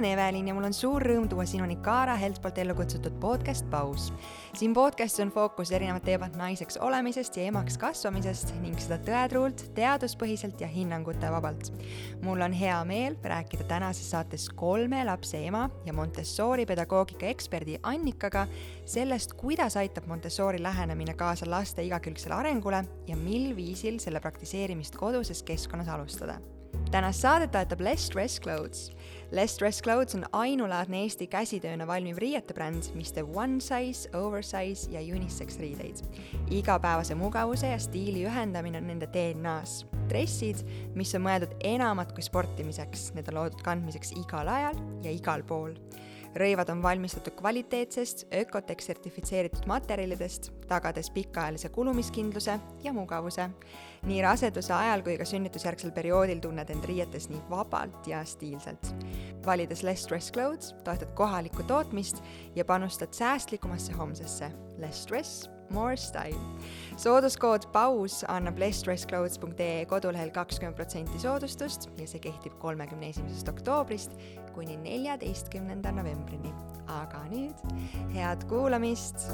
olen Evelin ja mul on suur rõõm tuua sinuni Kaara Helt poolt ellu kutsutud podcast Paus. siin podcastis on fookus erinevad teemad naiseks olemisest ja emaks kasvamisest ning seda tõetruult, teaduspõhiselt ja hinnangute vabalt. mul on hea meel rääkida tänases saates kolme lapse ema ja Montessori pedagoogika eksperdi Annikaga sellest, kuidas aitab Montessori lähenemine kaasa laste igakülgsele arengule ja mil viisil selle praktiseerimist koduses keskkonnas alustada tänast saadet toetab Less Dress Clothes. Less Dress Clothes on ainulaadne Eesti käsitööna valmiv riiete bränd, mis teeb one size, oversize ja unisex riideid. igapäevase mugavuse ja stiili ühendamine on nende DNA-s. dressid, mis on mõeldud enamat kui sportimiseks, need on loodud kandmiseks igal ajal ja igal pool rõivad on valmistatud kvaliteetsest, Ökotech sertifitseeritud materjalidest, tagades pikaajalise kulumiskindluse ja mugavuse. Nii raseduse ajal kui ka sünnitusjärgsel perioodil tunned end riietes nii vabalt ja stiilselt. valides Less Stress Clothes, toetad kohalikku tootmist ja panustad säästlikumasse homsesse. Less stress more style. sooduskood paus annab lessdressclothes.ee kodulehel kakskümmend protsenti soodustust ja see kehtib kolmekümne esimesest oktoobrist kuni neljateistkümnenda novembrini. aga nüüd head kuulamist.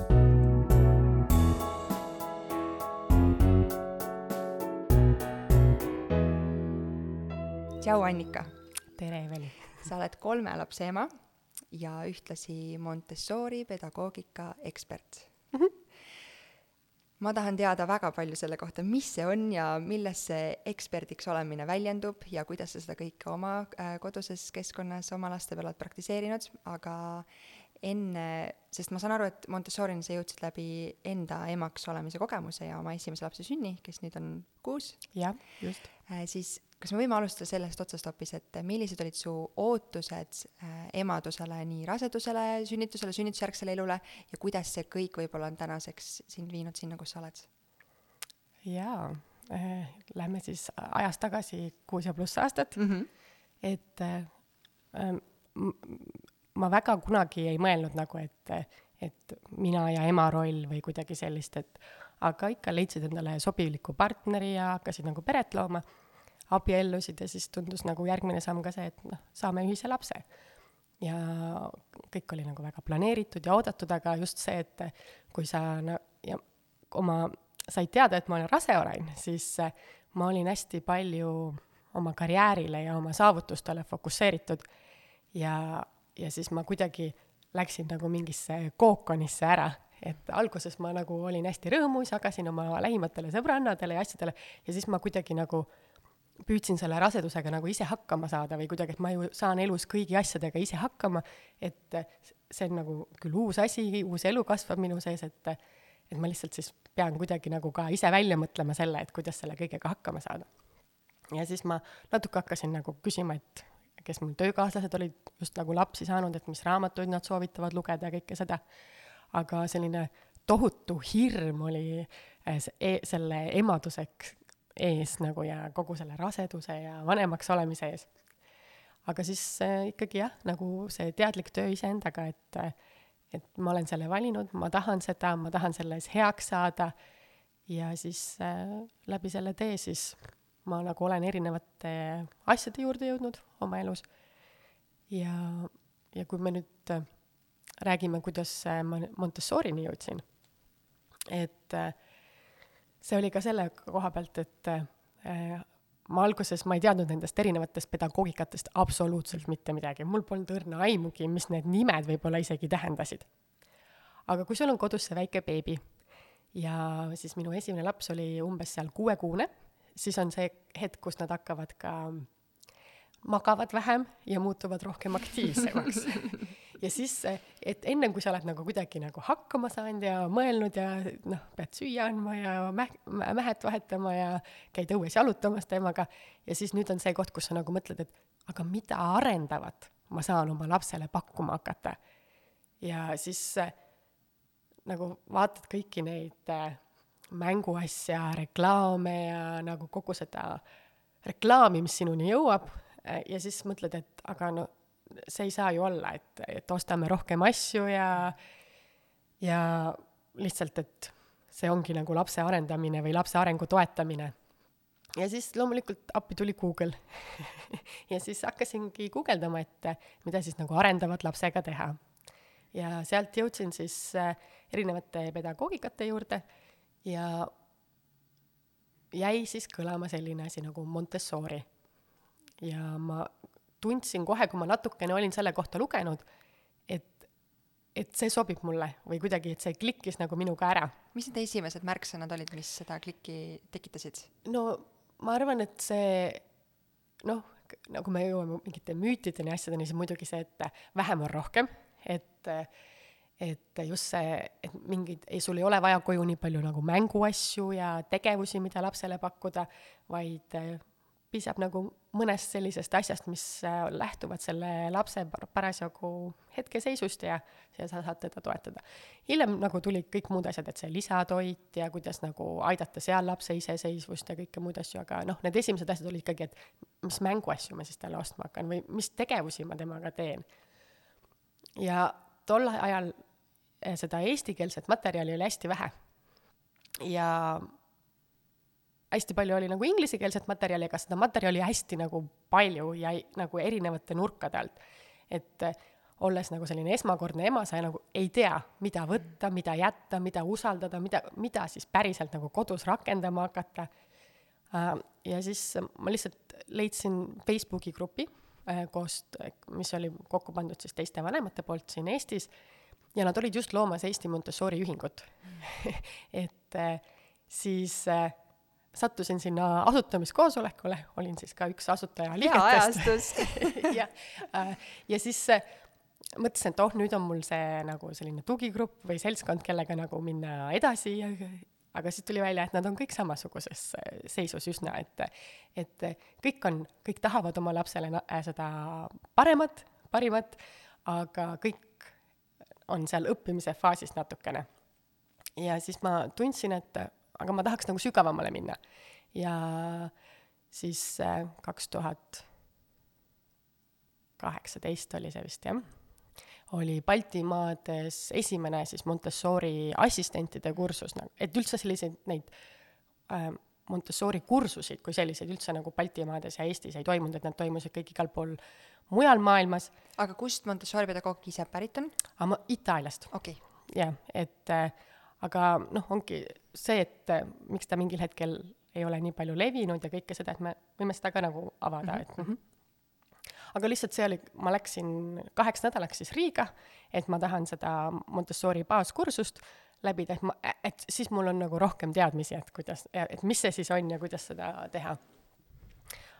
Tšau, Annika. tere, Eveli. sa oled kolme lapse ema ja ühtlasi Montessori pedagoogika ekspert mm. -hmm ma tahan teada väga palju selle kohta, mis see on ja milles see eksperdiks olemine väljendub ja kuidas sa seda kõike oma äh, koduses keskkonnas oma laste peal oled praktiseerinud, aga enne, sest ma saan aru, et Montessorini sa jõudsid läbi enda emaks olemise kogemuse ja oma esimese lapse sünni, kes nüüd on kuus. jah, just äh,. siis kas me võime alustada sellest otsast hoopis, et millised olid su ootused äh, emadusele, nii rasedusele, sünnitusele, sünnitusjärgsele elule ja kuidas see kõik võib-olla on tänaseks sind viinud sinna, kus sa oled? jaa äh,, lähme siis ajas tagasi kuus ja pluss aastat mm, -hmm. et äh, ma väga kunagi ei mõelnud nagu, et, et mina ja ema roll või kuidagi sellist, et aga ikka leidsid endale sobiliku partneri ja hakkasid nagu peret looma abiellusid ja siis tundus nagu järgmine samm ka see, et noh, saame ühise lapse. ja kõik oli nagu väga planeeritud ja oodatud, aga just see, et kui sa no, ja oma, said teada, et ma olen rase olen, siis ma olin hästi palju oma karjäärile ja oma saavutustele fokusseeritud ja, ja siis ma kuidagi läksin nagu mingisse kookonisse ära, et alguses ma nagu olin hästi rõõmus, jagasin oma lähimatele sõbrannadele ja asjadele ja siis ma kuidagi nagu püüdsin selle rasedusega nagu ise hakkama saada või kuidagi, et ma ju saan elus kõigi asjadega ise hakkama, et see on nagu küll uus asi, uus elu kasvab minu sees, et et ma lihtsalt siis pean kuidagi nagu ka ise välja mõtlema selle, et kuidas selle kõigega hakkama saada. ja siis ma natuke hakkasin nagu küsima, et kes mul töökaaslased olid just nagu lapsi saanud, et mis raamatuid nad soovitavad lugeda ja kõike seda. aga selline tohutu hirm oli eh, e selle emaduseks ees nagu ja kogu selle raseduse ja vanemaks olemise ees. aga siis äh, ikkagi jah, nagu see teadlik töö iseendaga, et äh, et ma olen selle valinud, ma tahan seda, ma tahan selles heaks saada ja siis äh, läbi selle tee siis ma nagu olen erinevate asjade juurde jõudnud oma elus. ja, ja kui me nüüd äh, räägime, kuidas äh, ma Montessorini jõudsin, et äh, see oli ka selle koha pealt, et ma alguses, ma ei teadnud nendest erinevatest pedagoogikatest absoluutselt mitte midagi, mul polnud õrna aimugi, mis need nimed võib-olla isegi tähendasid. aga kui sul on kodus see väike beebi ja siis minu esimene laps oli umbes seal kuuekuune, siis on see hetk, kus nad hakkavad ka magavad vähem ja muutuvad rohkem aktiivsemaks ja siis, et ennem kui sa oled nagu kuidagi nagu hakkama saanud ja mõelnud ja noh, pead süüa andma ja mäh-, mähet vahetama ja käid õues jalutamas temaga, ja siis nüüd on see koht, kus sa nagu mõtled, et aga mida arendavat ma saan oma lapsele pakkuma hakata. ja siis nagu vaatad kõiki neid äh, mänguasja, reklaame ja nagu kogu seda reklaami, mis sinuni jõuab, ja siis mõtled, et aga no see ei saa ju olla, et, et ostame rohkem asju ja, ja lihtsalt, et see ongi nagu lapse arendamine või lapse arengu toetamine. ja siis loomulikult appi tuli Google ja siis hakkasingi guugeldama, et mida siis nagu arendavat lapsega teha. ja sealt jõudsin siis äh, erinevate pedagoogikate juurde ja jäi siis kõlama selline asi nagu Montessori. ja ma tundsin kohe, kui ma natukene olin selle kohta lugenud, et, et see sobib mulle või kuidagi, et see klikkis nagu minuga ära. mis need esimesed märksõnad olid, mis seda klikki tekitasid? no ma arvan, et see noh, nagu me jõuame mingite müütideni, asjadeni, siis muidugi see, et vähem on rohkem, et et just see, et mingeid, ei, sul ei ole vaja koju nii palju nagu mänguasju ja tegevusi, mida lapsele pakkuda, vaid piisab nagu mõnest sellisest asjast, mis äh, lähtuvad selle lapse parasjagu hetkeseisust ja, ja sa saad teda toetada. hiljem nagu tulid kõik muud asjad, et see lisatoit ja kuidas nagu aidata seal lapse iseseisvust ja kõike muid asju, aga noh, need esimesed asjad olid ikkagi, et mis mänguasju ma siis talle ostma hakkan või mis tegevusi ma temaga teen. ja tol ajal äh, seda eestikeelset materjali oli hästi vähe. ja hästi palju oli nagu inglisekeelset materjali, aga seda materjali hästi nagu palju ja nagu erinevate nurkade alt. et äh, olles nagu selline esmakordne ema, sa nagu ei tea, mida võtta, mida jätta, mida usaldada, mida, mida siis päriselt nagu kodus rakendama hakata. Äh, ja siis ma lihtsalt leidsin Facebooki grupi äh, koos, mis oli kokku pandud siis teiste vanemate poolt siin Eestis ja nad olid just loomas Eesti Montessori ühingut. Et siis äh, sattusin sinna asutamiskoosolekule, olin siis ka üks asutaja liikmetest. ja, äh, ja siis äh, mõtlesin, et oh, nüüd on mul see nagu selline tugigrupp või seltskond, kellega nagu minna edasi. Ja aga siis tuli välja, et nad on kõik samasuguses äh, seisus üsna, et et kõik on, kõik tahavad oma lapsele seda paremat, parimat, aga kõik on seal õppimise faasis natukene. ja siis ma tundsin, et aga ma tahaks nagu sügavamale minna. ja siis äh, kaks tuhat kaheksateist oli see vist, jah, oli Baltimaades esimene siis Montessori assistentide kursus, nagu, et üldse selliseid neid äh, Montessori kursusid kui selliseid üldse nagu Baltimaades ja Eestis ei toimunud, et nad toimusid kõik igal pool mujal maailmas. aga kust Montessori pedagoog ise pärit on? Itaaliast. okei okay.. jah, et äh, aga noh, ongi see, et äh, miks ta mingil hetkel ei ole nii palju levinud ja kõike seda, et me võime seda ka nagu avada mm, -hmm. et -hmm. aga lihtsalt see oli, ma läksin kaheks nädalaks siis Riiga, et ma tahan seda Montessori baaskursust läbida, et ma, et siis mul on nagu rohkem teadmisi, et kuidas, et mis see siis on ja kuidas seda teha.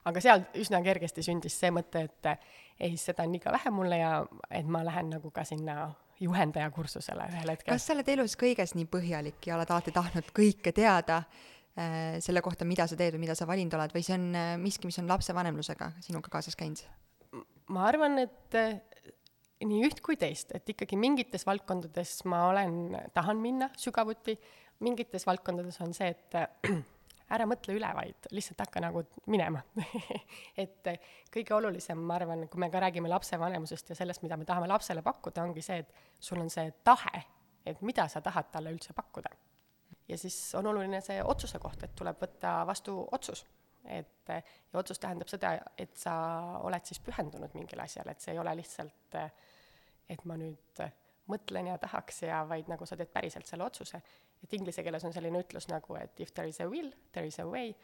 Aga seal üsna kergesti sündis see mõte, et ei, seda on liiga vähe mulle ja et ma lähen nagu ka sinna juhendaja kursusele ühel hetkel. kas sa oled elus kõiges nii põhjalik ja oled alati tahtnud kõike teada äh, selle kohta, mida sa teed või mida sa valinud oled või see on äh, miski, mis on lapsevanemlusega sinuga kaasas käinud? ma arvan, et äh, nii üht kui teist, et ikkagi mingites valdkondades ma olen, tahan minna sügavuti, mingites valdkondades on see, et ära mõtle üle, vaid lihtsalt hakka nagu minema et kõige olulisem, ma arvan, kui me ka räägime lapsevanemusest ja sellest, mida me tahame lapsele pakkuda, ongi see, et sul on see tahe, et mida sa tahad talle üldse pakkuda. ja siis on oluline see otsuse koht, et tuleb võtta vastu otsus. et ja otsus tähendab seda, et sa oled siis pühendunud mingile asjale, et see ei ole lihtsalt, et ma nüüd mõtlen ja tahaks ja vaid nagu sa teed päriselt selle otsuse et inglise keeles on selline ütlus nagu, et if there is a will, there is a way,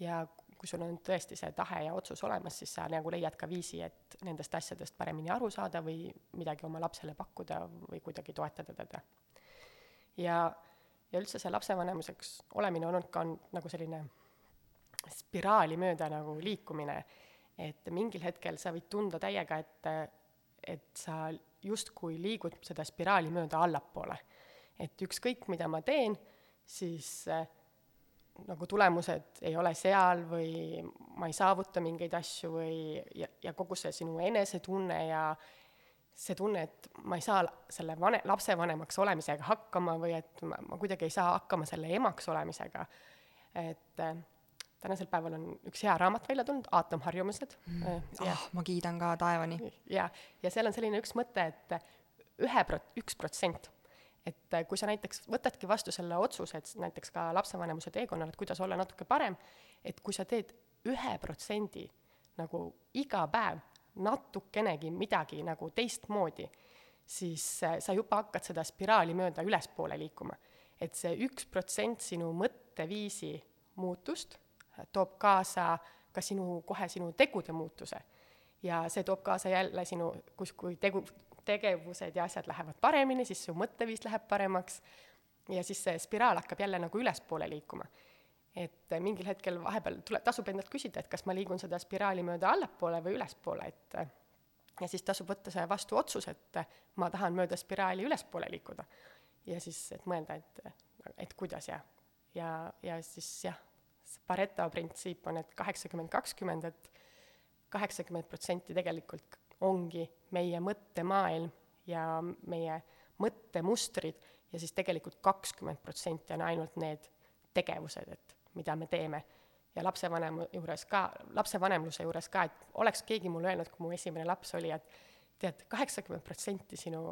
ja kui sul on tõesti see tahe ja otsus olemas, siis sa nagu leiad ka viisi, et nendest asjadest paremini aru saada või midagi oma lapsele pakkuda või kuidagi toetada teda. ja, ja üldse see lapsevanemuseks olemine olnud ka on, nagu selline spiraali mööda nagu liikumine, et mingil hetkel sa võid tunda täiega, et, et sa justkui liigud seda spiraali mööda allapoole et ükskõik, mida ma teen, siis äh, nagu tulemused ei ole seal või ma ei saavuta mingeid asju või ja, ja kogu see sinu enesetunne ja see tunne, et ma ei saa selle vane, lapsevanemaks olemisega hakkama või et ma, ma kuidagi ei saa hakkama selle emaks olemisega. et äh, tänasel päeval on üks hea raamat välja tulnud, aatomharjumused mm.. ah oh,, ma kiidan ka taevani. ja, ja seal on selline üks mõte, et ühe prot-, üks protsent et äh, kui sa näiteks võtadki vastu selle otsuse, et näiteks ka lapsevanemuse teekonnal, et kuidas olla natuke parem, et kui sa teed ühe protsendi nagu iga päev natukenegi midagi nagu teistmoodi, siis äh, sa juba hakkad seda spiraali mööda ülespoole liikuma. et see üks protsent sinu mõtteviisi muutust toob kaasa ka sinu, kohe sinu tegude muutuse. ja see toob kaasa jälle sinu, kus, kui tegu, tegevused ja asjad lähevad paremini, siis su mõtteviis läheb paremaks ja siis see spiraal hakkab jälle nagu ülespoole liikuma. et mingil hetkel vahepeal tule, tasub endalt küsida, et kas ma liigun seda spiraali mööda allapoole või ülespoole, et ja siis tasub võtta see vastu otsus, et ma tahan mööda spiraali ülespoole liikuda. ja siis, et mõelda, et, et kuidas ja, ja, ja siis jah, Pareto printsiip on, et kaheksakümmend, kakskümmend, et kaheksakümmend protsenti tegelikult ongi meie mõttemaailm ja meie mõttemustrid ja siis tegelikult kakskümmend protsenti on ainult need tegevused, et mida me teeme. ja lapsevanema juures ka, lapsevanemluse juures ka, et oleks keegi mulle öelnud, kui mu esimene laps oli, et tead, kaheksakümmend protsenti sinu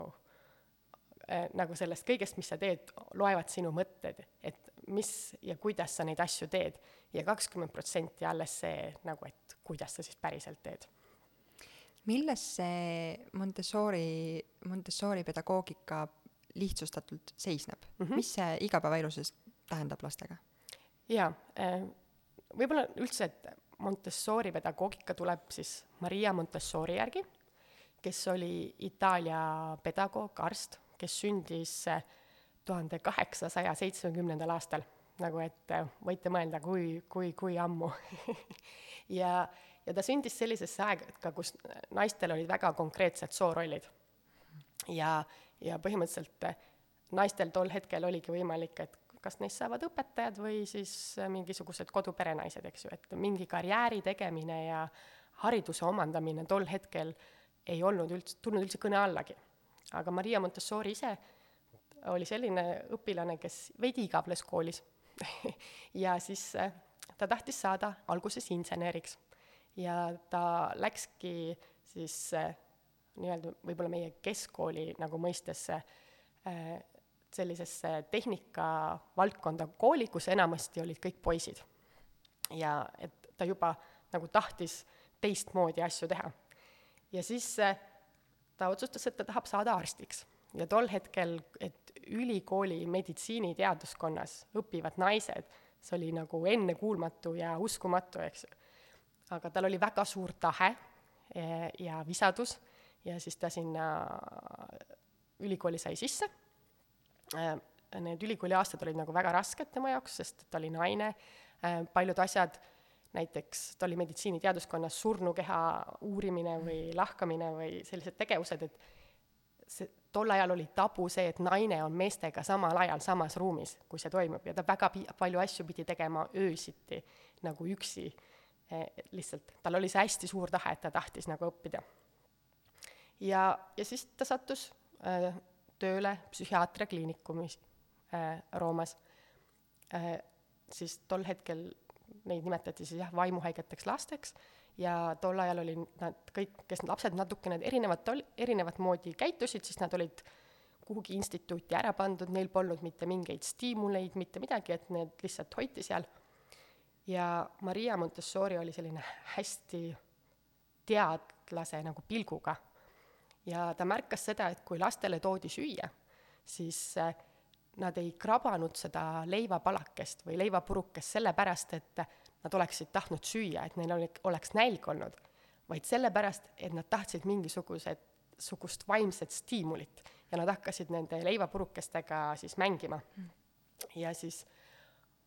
äh, nagu sellest kõigest, mis sa teed, loevad sinu mõtted, et mis ja kuidas sa neid asju teed. ja kakskümmend protsenti alles see nagu, et kuidas sa siis päriselt teed milles see Montessori, Montessori pedagoogika lihtsustatult seisneb mm? -hmm. mis see igapäevaeluses tähendab lastega? jaa, äh, võib-olla üldse, et Montessori pedagoogika tuleb siis Maria Montessori järgi, kes oli Itaalia pedagoog, arst, kes sündis äh, tuhande kaheksasaja seitsmekümnendal aastal. Nagu et äh, võite mõelda, kui, kui, kui ammu ja ja ta sündis sellisesse aega, kus naistel olid väga konkreetsed soorollid. ja, ja põhimõtteliselt eh, naistel tol hetkel oligi võimalik, et kas neist saavad õpetajad või siis eh, mingisugused koduperenaised, eks ju, et mingi karjääri tegemine ja hariduse omandamine tol hetkel ei olnud üldse, tulnud üldse kõne allagi. aga Maria Montessori ise oli selline õpilane, kes veidi igavles koolis ja siis eh, ta tahtis saada alguses inseneriks ja ta läkski siis äh, nii-öelda võib-olla meie keskkooli nagu mõistesse äh, sellisesse tehnikavaldkonda kooli, kus enamasti olid kõik poisid. ja et ta juba nagu tahtis teistmoodi asju teha. ja siis äh, ta otsustas, et ta tahab saada arstiks. Ja tol hetkel, et ülikooli meditsiiniteaduskonnas õpivad naised, see oli nagu ennekuulmatu ja uskumatu, eks ju. Aga tal oli väga suur tahe eh, ja visadus. Ja siis ta sinna ülikooli sai sisse. Eh, need ülikooli aastad olid nagu väga rasked tema jaoks, sest ta oli naine, eh, paljud asjad, näiteks ta oli meditsiiniteaduskonnas surnukeha uurimine või lahkamine või sellised tegevused, et see, tol ajal oli tabu see, et naine on meestega samal ajal samas ruumis, kui see toimub ja ta väga pi-, palju asju pidi tegema öösiti nagu üksi Eh, lihtsalt tal oli see hästi suur tahe, et ta tahtis nagu õppida. ja, ja siis ta sattus äh, tööle psühhiaatria kliinikumis äh, Roomas äh,. siis tol hetkel neid nimetati siis jah, vaimuhaigeteks lasteks ja tol ajal oli nad kõik, kes lapsed natukene erinevat, erinevat moodi käitusid, siis nad olid kuhugi instituuti ära pandud, neil polnud mitte mingeid stiimuleid, mitte midagi, et need lihtsalt hoiti seal ja Maria Montessori oli selline hästi teadlase nagu pilguga. ja ta märkas seda, et kui lastele toodi süüa, siis äh, nad ei krabanud seda leivapalakest või leivapurukest sellepärast, et nad oleksid tahtnud süüa, et neil oli, oleks nälg olnud, vaid sellepärast, et nad tahtsid mingisugused, sugust vaimset stiimulit ja nad hakkasid nende leivapurukestega siis mängima. ja siis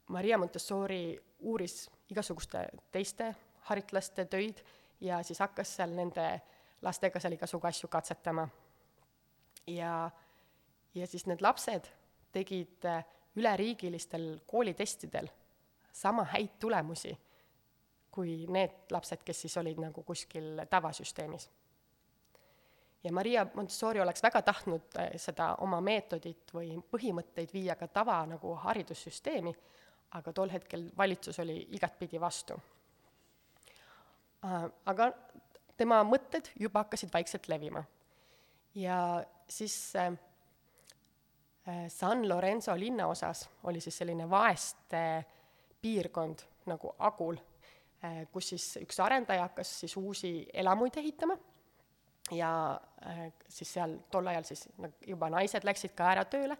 Maria Montessori uuris igasuguste teiste haritlaste töid ja siis hakkas seal nende lastega seal igasugu asju katsetama. ja, ja siis need lapsed tegid äh, üleriigilistel koolitestidel sama häid tulemusi kui need lapsed, kes siis olid nagu kuskil tavasüsteemis. ja Maria Montessori oleks väga tahtnud äh, seda oma meetodit või põhimõtteid viia ka tava nagu haridussüsteemi, aga tol hetkel valitsus oli igatpidi vastu. Äh, aga tema mõtted juba hakkasid vaikselt levima. ja siis äh, San Lorenzo linnaosas oli siis selline vaeste piirkond nagu Agul, äh, kus siis üks arendaja hakkas siis uusi elamuid ehitama. Ja äh, siis seal tol ajal siis juba naised läksid ka ära tööle.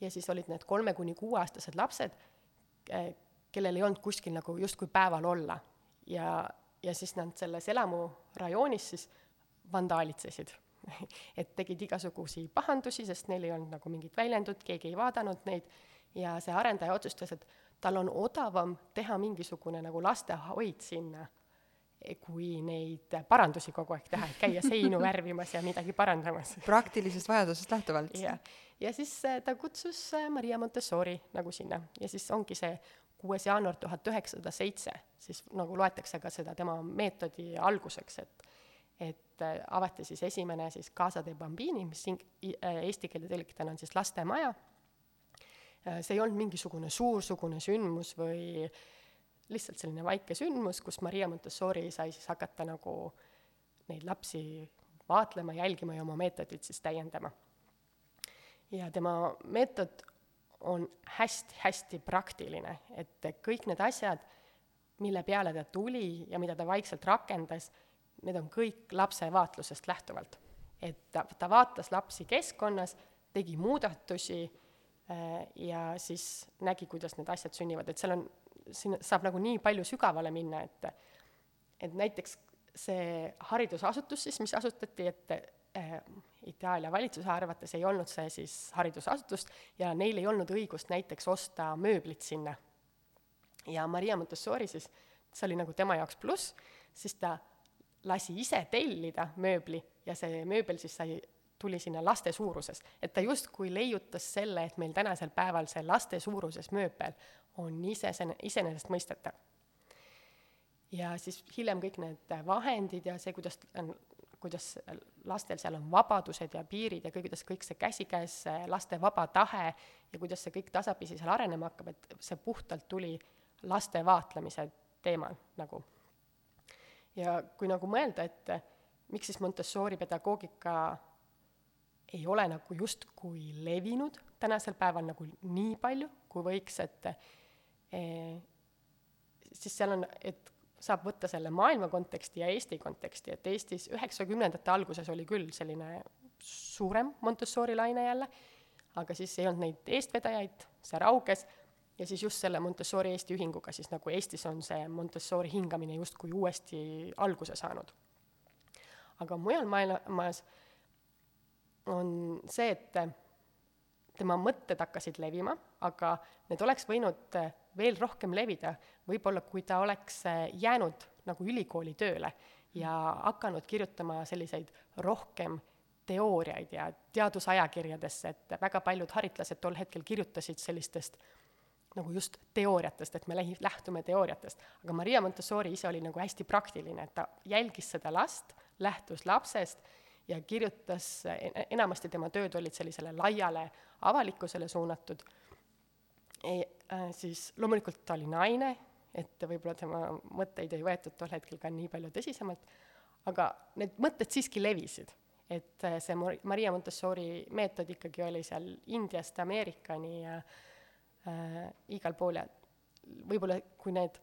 Ja siis olid need kolme kuni kuueaastased lapsed, kellel ei olnud kuskil nagu justkui päeval olla. ja, ja siis nad selles elamurajoonis siis vandaalitsesid et tegid igasugusi pahandusi, sest neil ei olnud nagu mingit väljendut, keegi ei vaadanud neid ja see arendaja otsustas, et tal on odavam teha mingisugune nagu lastehoid sinna, kui neid parandusi kogu aeg teha, et käia seinu värvimas ja midagi parandamas. praktilisest vajadusest lähtuvalt. jah, ja siis äh, ta kutsus äh, Maria Montessori nagu sinna ja siis ongi see kuues jaanuar tuhat üheksasada seitse, siis nagu loetakse ka seda tema meetodi alguseks, et et äh, avati siis esimene siis Casa de Bambini, mis ing-, äh, eesti keelde tõlgituna on siis lastemaja. Äh, see ei olnud mingisugune suursugune sündmus või lihtsalt selline väike sündmus, kus Maria Montessori sai siis hakata nagu neid lapsi vaatlema, jälgima ja oma meetodit siis täiendama. ja tema meetod on hästi-hästi praktiline, et kõik need asjad, mille peale ta tuli ja mida ta vaikselt rakendas, need on kõik lapse vaatlusest lähtuvalt. et ta, ta vaatas lapsi keskkonnas, tegi muudatusi äh, ja siis nägi, kuidas need asjad sünnivad, et seal on, siin saab nagu nii palju sügavale minna, et et näiteks see haridusasutus siis, mis asutati, et äh, Itaalia valitsuse arvates ei olnud see siis haridusasutust ja neil ei olnud õigust näiteks osta mööblit sinna. ja Maria Montessori siis, see oli nagu tema jaoks pluss, siis ta lasi ise tellida mööbli ja see mööbel siis sai, tuli sinna laste suuruses. et ta justkui leiutas selle, et meil tänasel päeval see laste suuruses mööbel on isesene-, iseenesestmõistetav. ja siis hiljem kõik need vahendid ja see, kuidas on, kuidas lastel seal on vabadused ja piirid ja kuidas kõik see käsikäes laste vaba tahe ja kuidas see kõik tasapisi seal arenema hakkab, et see puhtalt tuli laste vaatlemise teemal nagu ja kui nagu mõelda, et miks siis Montessori pedagoogika ei ole nagu justkui levinud tänasel päeval nagu nii palju, kui võiks, et eh, siis seal on, et saab võtta selle maailma konteksti ja Eesti konteksti, et Eestis üheksakümnendate alguses oli küll selline suurem Montessori laine jälle, aga siis ei olnud neid eestvedajaid, see rauges ja siis just selle Montessori Eesti Ühinguga siis nagu Eestis on see Montessori hingamine justkui uuesti alguse saanud. aga mujal maailmas on see, et tema mõtted hakkasid levima, aga need oleks võinud veel rohkem levida, võib-olla kui ta oleks jäänud nagu ülikooli tööle ja hakanud kirjutama selliseid rohkem teooriaid ja teadusajakirjadesse, et väga paljud haritlased tol hetkel kirjutasid sellistest äh, nagu just teooriatest, et me lähi-, lähtume teooriatest. aga Maria Montessori ise oli nagu hästi praktiline, et ta jälgis seda last, lähtus lapsest ja kirjutas, enamasti tema tööd olid sellisele laiale avalikkusele suunatud e,, äh, siis loomulikult ta oli naine, et võib-olla tema mõtteid ei võetud tol hetkel ka nii palju tõsisemalt, aga need mõtted siiski levisid. et äh, see Maria Montessori meetod ikkagi oli seal Indiast Ameerikani ja äh, äh, igal pool ja võib-olla kui need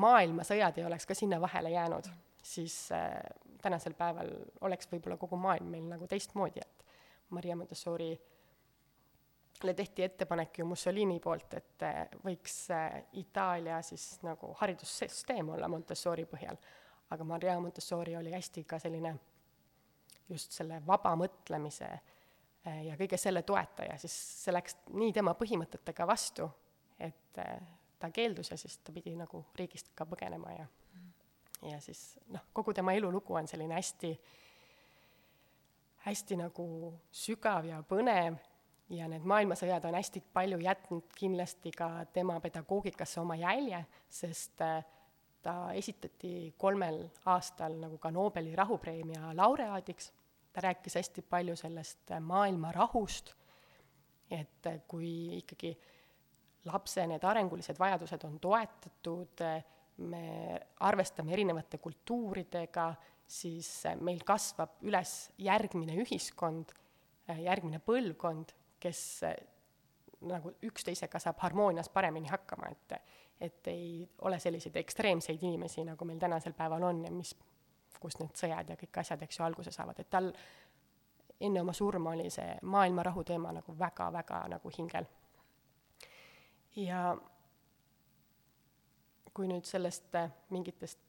maailmasõjad ei oleks ka sinna vahele jäänud, siis äh, tänasel päeval oleks võib-olla kogu maailm meil nagu teistmoodi, et Maria Montessori le tehti ettepanek ju Mussolini poolt, et äh, võiks äh, Itaalia siis nagu haridussüsteem olla Montessori põhjal, aga Maria Montessori oli hästi ka selline just selle vaba mõtlemise Äh, ja kõige selle toetaja, siis see läks nii tema põhimõtetega vastu, et äh, ta keeldus ja siis ta pidi nagu riigist ka põgenema ja ja siis noh, kogu tema elulugu on selline hästi, hästi nagu sügav ja põnev ja need maailmasõjad on hästi palju jätnud kindlasti ka tema pedagoogikasse oma jälje, sest äh, ta esitati kolmel aastal nagu ka Nobeli rahupreemia laureaadiks ta rääkis hästi palju sellest äh, maailma rahust, et äh, kui ikkagi lapse need arengulised vajadused on toetatud, äh, me arvestame erinevate kultuuridega, siis meil kasvab üles järgmine ühiskond, järgmine põlvkond, kes nagu üksteisega saab harmoonias paremini hakkama, et et ei ole selliseid ekstreemseid inimesi, nagu meil tänasel päeval on ja mis, kust need sõjad ja kõik asjad, eks ju, alguse saavad, et tal enne oma surma oli see maailma rahu teema nagu väga-väga nagu hingel. ja kui nüüd sellest äh, mingitest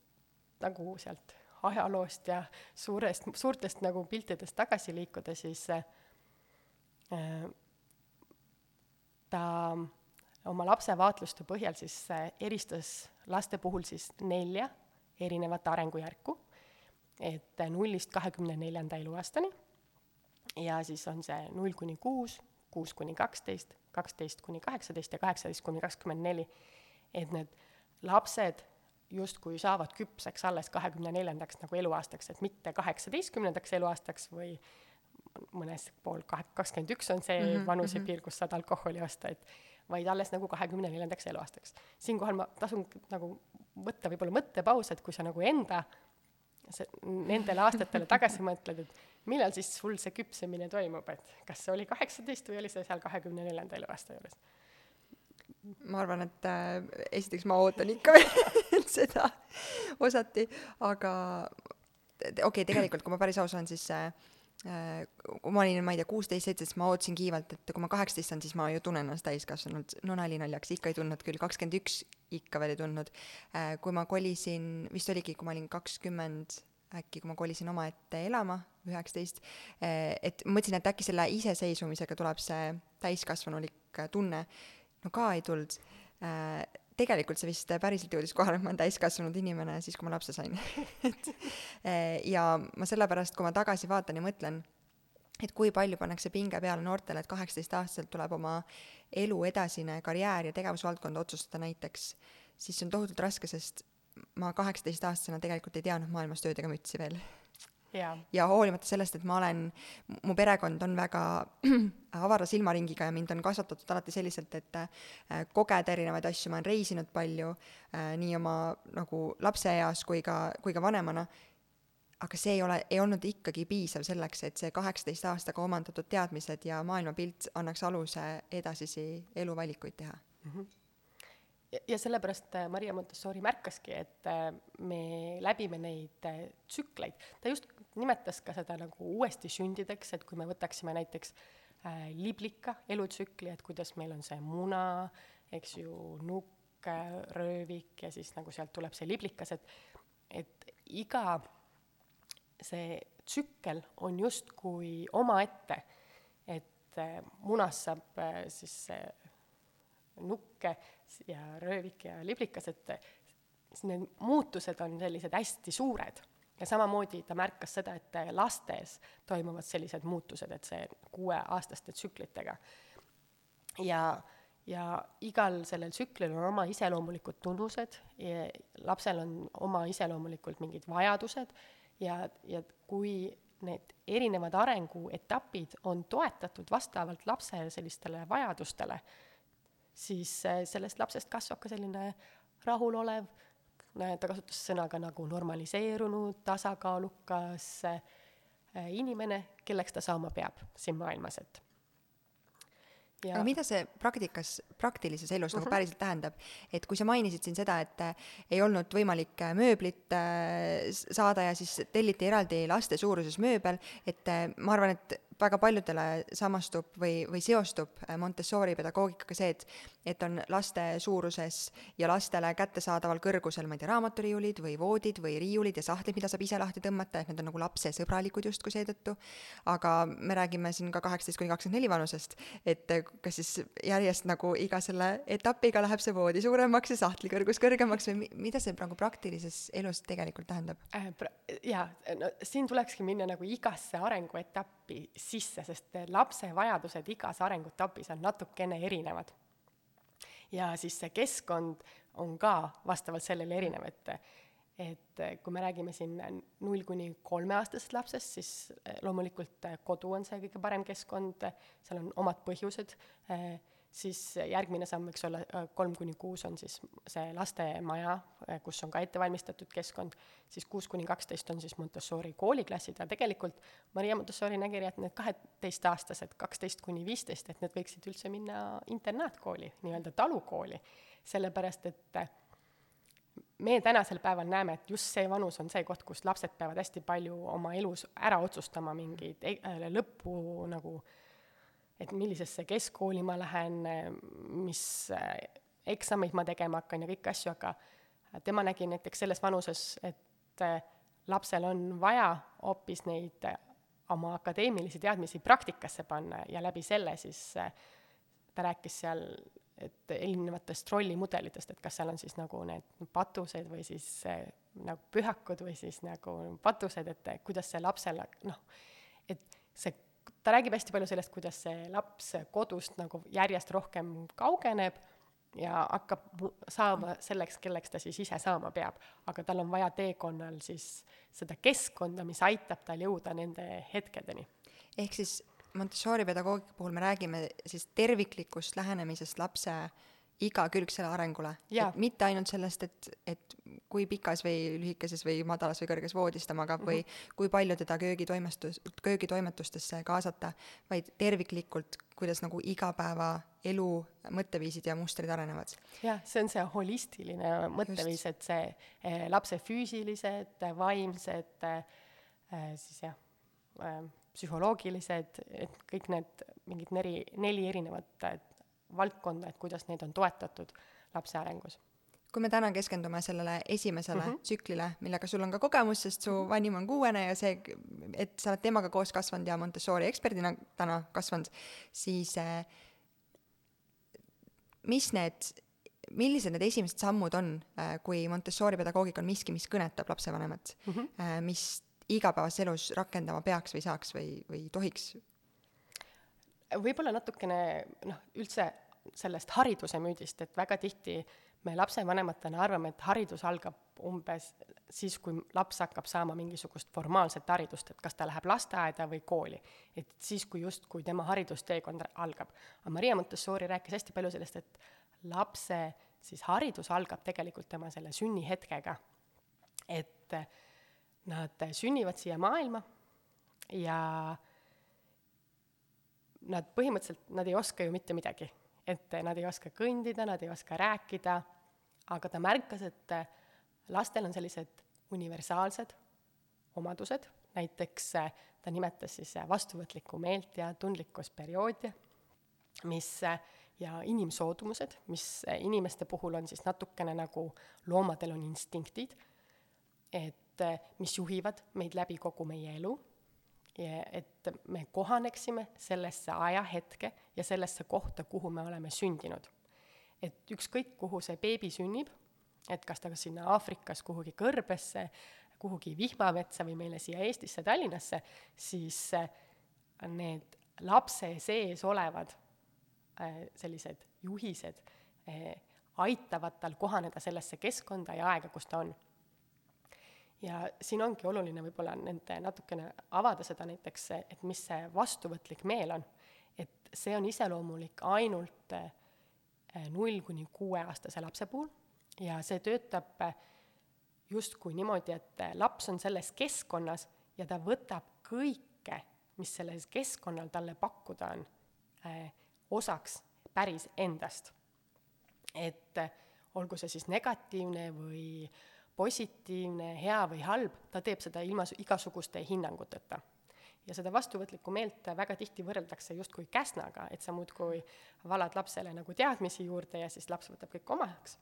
nagu sealt ajaloost ja suurest, suurtest nagu piltidest tagasi liikuda, siis äh, ta oma lapse vaatluste põhjal siis äh, eristas laste puhul siis nelja erinevat arengujärku, et nullist kahekümne neljanda eluaastani. Ja siis on see null kuni kuus, kuus kuni kaksteist, kaksteist kuni kaheksateist ja kaheksateist kuni kakskümmend neli, et need lapsed justkui saavad küpseks alles kahekümne neljandaks nagu eluaastaks, et mitte kaheksateistkümnendaks eluaastaks või mõnes pool kahe, kakskümmend üks on see mm -hmm, vanusepiir, kus saad alkoholi osta, et vaid alles nagu kahekümne neljandaks eluaastaks. siinkohal ma tasun nagu võtta võib-olla mõttepaus, et kui sa nagu enda see, nendele aastatele tagasi mõtled, et millal siis sul see küpsemine toimub, et kas see oli kaheksateist või oli see seal kahekümne neljanda eluaasta juures? ma arvan, et äh, esiteks ma ootan ikka veel seda osati, aga okei okay,, tegelikult kui ma päris aus olen, siis äh, kui ma olin, ma ei tea, kuusteist, seitseteist, ma ootasin kiivalt, et kui ma kaheksateist saan, siis ma ju tunnen ennast täiskasvanud, no nali naljaks, ikka ei tundnud küll, kakskümmend üks ikka veel ei tundnud äh,. kui ma kolisin, vist oligi, kui ma olin kakskümmend äkki, kui ma kolisin omaette elama, üheksateist, äh, et mõtlesin, et äkki selle iseseisvumisega tuleb see täiskasvanulik tunne no ka ei tulnud äh,. Tegelikult see vist päriselt jõudis kohale, et ma olen täiskasvanud inimene siis, kui ma lapse sain. Et äh, ja ma sellepärast, kui ma tagasi vaatan ja mõtlen, et kui palju pannakse pinge peale noortele, et kaheksateistaastaselt tuleb oma elu edasine karjäär ja tegevusvaldkond otsustada näiteks, siis see on tohutult raske, sest ma kaheksateistaastasena tegelikult ei teadnud maailmas tööd ega mütsi veel yeah.. ja hoolimata sellest, et ma olen, mu perekond on väga avara silmaringiga ja mind on kasvatatud alati selliselt, et äh, kogeda erinevaid asju, ma olen reisinud palju äh, nii oma nagu lapseeas kui ka, kui ka vanemana, aga see ei ole, ei olnud ikkagi piisav selleks, et see kaheksateist aastaga omandatud teadmised ja maailmapilt annaks aluse edasisi eluvalikuid teha. Mm. -hmm ja sellepärast äh, Maria Montessori märkaski, et me läbime neid tsükleid, ta just nimetas ka seda nagu uuesti sündideks, et kui me võtaksime näiteks äh, liblika elutsükli, et kuidas meil on see muna, eks ju, nukk, röövik ja siis nagu sealt tuleb see liblikas, et, et iga see tsükkel on justkui omaette, et äh, munast saab äh, siis äh, nukke ja röövik ja liblikas, et need muutused on sellised hästi suured ja samamoodi ta märkas seda, et lastes toimuvad sellised muutused, et see kuueaastaste tsüklitega. ja, ja igal sellel tsüklil on oma iseloomulikud tunnused, lapsel on oma iseloomulikult mingid vajadused ja, ja kui need erinevad arenguetapid on toetatud vastavalt lapse sellistele vajadustele, siis sellest lapsest kasvab ka selline rahulolev, ta kasutas sõna ka nagu normaliseerunud, tasakaalukas äh, inimene, kelleks ta saama peab siin maailmas, et ja. aga mida see praktikas, praktilises elus uh -huh. nagu mhm. päriselt tähendab, et kui sa mainisid siin seda, et äh, ei olnud võimalik äh, mööblit äh, saada ja siis telliti eraldi laste suuruses mööbel, et äh, ma arvan, et väga paljudele samastub või, või seostub äh, Montessori pedagoogikaga see, et et on laste suuruses ja lastele kättesaadaval kõrgusel, ma ei tea, raamaturiiulid või voodid või riiulid ja sahtlid, mida saab ise lahti tõmmata, et need on nagu lapsesõbralikud justkui seetõttu. aga me räägime siin ka kaheksateist kuni kakskümmend neli vanusest, et äh, kas siis järjest nagu iga selle etapiga läheb see voodi suuremaks ja sahtli kõrgus kõrgemaks või mida see nagu praktilises elus tegelikult tähendab äh,? jaa, no siin tulekski minna nagu igasse arenguetappi sisse, sest lapse vajadused igas arenguetapis on natukene erinevad. ja siis see keskkond on ka vastavalt sellele erinev, et et kui me räägime siin null kuni kolmeaastasest lapsest, siis loomulikult kodu on see kõige parem keskkond, seal on omad põhjused, siis järgmine samm võiks olla äh, kolm kuni kuus on siis see lastemaja, äh, kus on ka ettevalmistatud keskkond, siis kuus kuni kaksteist on siis Montessori kooliklassid ja tegelikult Maria Montessori nägi, et need kaheteistaastased, kaksteist kuni viisteist, et need võiksid üldse minna internaatkooli, nii-öelda talukooli, sellepärast et äh, me tänasel päeval näeme, et just see vanus on see koht, kus lapsed peavad hästi palju oma elus ära otsustama mingeid e-, lõppu nagu äh, et millisesse keskkooli ma lähen, mis äh, eksameid ma tegema hakkan ja kõiki asju, aga tema nägi näiteks selles vanuses, et äh, lapsel on vaja hoopis neid äh, oma akadeemilisi teadmisi praktikasse panna ja läbi selle siis ta rääkis seal, et erinevatest rollimudelitest, et kas seal on siis nagu need patused või siis nagu pühakud või siis nagu patused, et kuidas see lapsele noh, et see ta räägib hästi palju sellest, kuidas see laps kodust nagu järjest rohkem kaugeneb ja hakkab saama selleks, kelleks ta siis ise saama peab. aga tal on vaja teekonnal siis seda keskkonda, mis aitab tal jõuda nende hetkedeni. ehk siis Montessori pedagoogika puhul me räägime siis terviklikust lähenemisest lapse igakülgsele arengule. mitte ainult sellest, et, et kui pikas või lühikeses või madalas või kõrges voodis ta magab mm -hmm. või mhm. kui palju teda köögitoimestus, köögitoimetustesse kaasata, vaid terviklikult, kuidas nagu igapäevaelu mõtteviisid ja mustrid arenevad. jah, see on see holistiline mõtteviis, et see eh, lapse füüsilised, vaimsed eh, siis jah eh,, psühholoogilised, et kõik need mingid neli, neli erinevat valdkonda, et kuidas neid on toetatud lapse arengus kui me täna keskendume sellele esimesele mm -hmm. tsüklile, millega sul on ka kogemus, sest su mhm. vanim on kuuene ja see, et sa oled temaga koos kasvanud ja Montessori eksperdina täna kasvanud, siis eh, mis need, millised need esimesed sammud on, eh, kui Montessori pedagoogika on miski, mis kõnetab lapsevanemat mm, -hmm. mis igapäevases elus rakendama peaks või saaks või, või tohiks? võib-olla natukene noh, üldse sellest hariduse müüdist, et väga tihti me lapsevanematena arvame, et haridus algab umbes siis, kui laps hakkab saama mingisugust formaalset haridust, et kas ta läheb lasteaeda või kooli. et siis, kui justkui tema haridusteekond algab. aga Maria Montessori rääkis hästi palju sellest, et lapse siis haridus algab tegelikult tema selle sünnihetkega. et nad sünnivad siia maailma ja nad põhimõtteliselt, nad ei oska ju mitte midagi. Et nad ei oska kõndida, nad ei oska rääkida aga ta märkas, et lastel on sellised universaalsed omadused, näiteks äh, ta nimetas siis äh, vastuvõtlikku meelt ja tundlikkusperioodi, mis ja inimsoodumused, mis inimeste puhul on siis natukene nagu loomadel on instinktid, et mis juhivad meid läbi kogu meie elu, et me kohaneksime sellesse ajahetke ja sellesse kohta, kuhu me oleme sündinud et ükskõik, kuhu see beebi sünnib, et kas ta sinna Aafrikas kuhugi kõrbesse, kuhugi vihmametsa või meile siia Eestisse, Tallinnasse, siis äh, need lapse sees olevad äh, sellised juhised äh, aitavad tal kohaneda sellesse keskkonda ja aega, kus ta on. Ja siin ongi oluline võib-olla nende natukene avada seda näiteks, et mis see vastuvõtlik meel on. et see on iseloomulik ainult äh, null kuni kuueaastase lapse puhul ja see töötab justkui niimoodi, et laps on selles keskkonnas ja ta võtab kõike, mis selles keskkonnal talle pakkuda on, eh, osaks päris endast. et olgu see siis negatiivne või positiivne, hea või halb, ta teeb seda ilma igasuguste hinnanguteta ja seda vastuvõtlikku meelt väga tihti võrreldakse justkui käsnaga, et sa muudkui valad lapsele nagu teadmisi juurde ja siis laps võtab kõik omaks.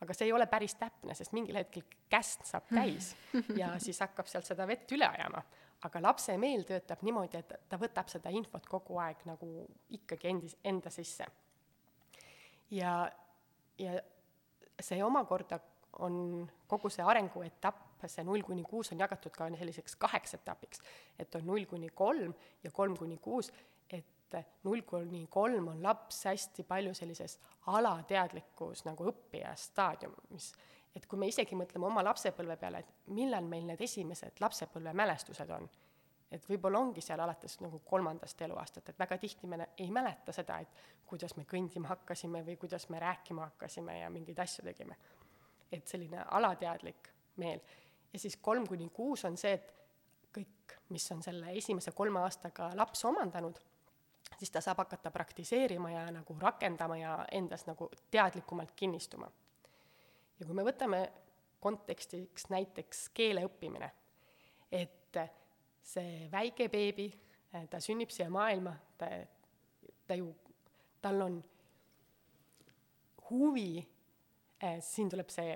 aga see ei ole päris täpne, sest mingil hetkel käsn saab täis ja siis hakkab sealt seda vett üle ajama. aga lapse meel töötab niimoodi, et ta võtab seda infot kogu aeg nagu ikkagi endis, enda sisse. ja, ja see omakorda on kogu see arenguetapp see null kuni kuus on jagatud ka selliseks kaheks etapiks. et on null kuni kolm ja kolm kuni kuus, et null kuni kolm on laps hästi palju sellises alateadlikus nagu õppija staadiumis. et kui me isegi mõtleme oma lapsepõlve peale, et millal meil need esimesed lapsepõlvemälestused on, et võib-olla ongi seal alates nagu kolmandast eluaastat, et väga tihti me ei mäleta seda, et kuidas me kõndima hakkasime või kuidas me rääkima hakkasime ja mingeid asju tegime. Et selline alateadlik meel. ja siis kolm kuni kuus on see, et kõik, mis on selle esimese kolme aastaga laps omandanud, siis ta saab hakata praktiseerima ja nagu rakendama ja endas nagu teadlikumalt kinnistuma. ja kui me võtame kontekstiks näiteks keele õppimine, et see väike beebi, ta sünnib siia maailma, ta, ta ju, tal on huvi, siin tuleb see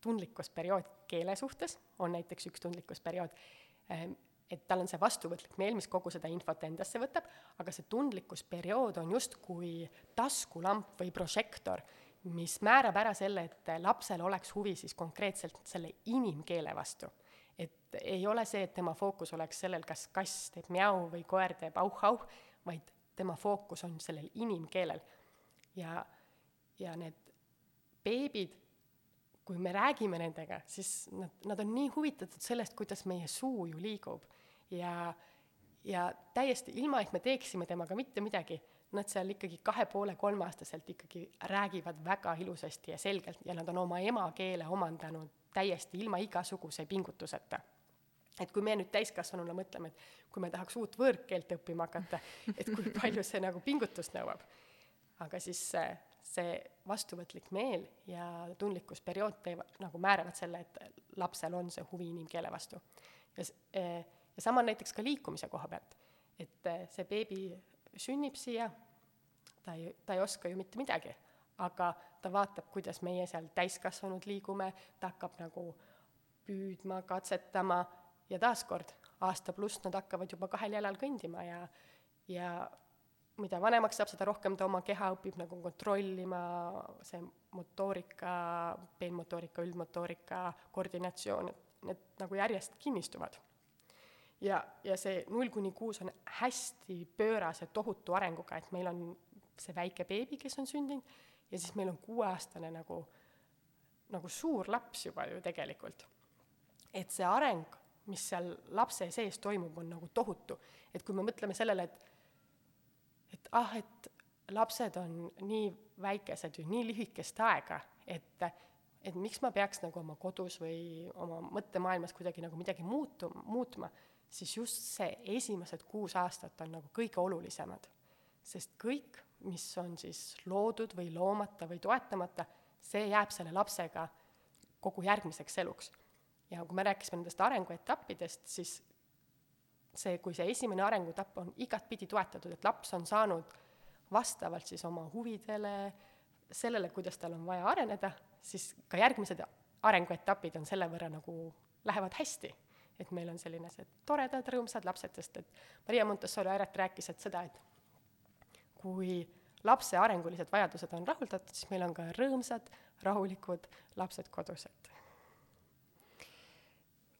tundlikkusperiood keele suhtes, on näiteks üks tundlikkusperiood, et tal on see vastuvõtlik meel, mis kogu seda infot endasse võtab, aga see tundlikkusperiood on justkui taskulamp või prožektor, mis määrab ära selle, et lapsel oleks huvi siis konkreetselt selle inimkeele vastu. et ei ole see, et tema fookus oleks sellel, kas kass teeb mjau või koer teeb auh-auh, vaid tema fookus on sellel inimkeelel. ja, ja need beebid, kui me räägime nendega, siis nad, nad on nii huvitatud sellest, kuidas meie suu ju liigub ja, ja täiesti ilma, et me teeksime temaga mitte midagi, nad seal ikkagi kahe poole kolmeaastaselt ikkagi räägivad väga ilusasti ja selgelt ja nad on oma emakeele omandanud täiesti ilma igasuguse pingutuseta. et kui me nüüd täiskasvanuna mõtleme, et kui me tahaks uut võõrkeelt õppima hakata, et kui palju see nagu pingutust nõuab. aga siis see, vastuvõtlik meel ja tundlikkusperiood teevad, nagu määravad selle, et lapsel on see huvi inimkeele vastu. ja, eh, ja sama näiteks ka liikumise koha pealt. et eh, see beebi sünnib siia, ta ei, ta ei oska ju mitte midagi, aga ta vaatab, kuidas meie seal täiskasvanud liigume, ta hakkab nagu püüdma, katsetama ja taaskord, aasta pluss nad hakkavad juba kahel jalal kõndima ja, ja mida vanemaks saab, seda rohkem ta oma keha õpib nagu kontrollima, see motoorika, peenmotoorika, üldmotoorika, koordinatsioon, need nagu järjest kinnistuvad ja, ja see null kuni kuus on hästi pöörase tohutu arenguga, et meil on see väike beebi, kes on sündinud, ja siis meil on kuueaastane nagu, nagu suur laps juba ju tegelikult. et see areng, mis seal lapse sees toimub, on nagu tohutu. et kui me mõtleme sellele, et et ah, et lapsed on nii väikesed ju nii lühikest aega, et et miks ma peaks nagu oma kodus või oma mõttemaailmas kuidagi nagu midagi muutu-, muutma siis just see esimesed kuus aastat on nagu kõige olulisemad. sest kõik, mis on siis loodud või loomata või toetamata, see jääb selle lapsega kogu järgmiseks eluks. ja kui me rääkisime nendest arenguetappidest, siis see, kui see esimene arenguetapp on igatpidi toetatud, et laps on saanud vastavalt siis oma huvidele, sellele, kuidas tal on vaja areneda, siis ka järgmised arenguetapid on selle võrra nagu, lähevad hästi et meil on sellised toredad, rõõmsad lapsed, sest et Maria Montessori Airet rääkis, et seda, et kui lapse arengulised vajadused on rahuldatud, siis meil on ka rõõmsad, rahulikud lapsed kodused.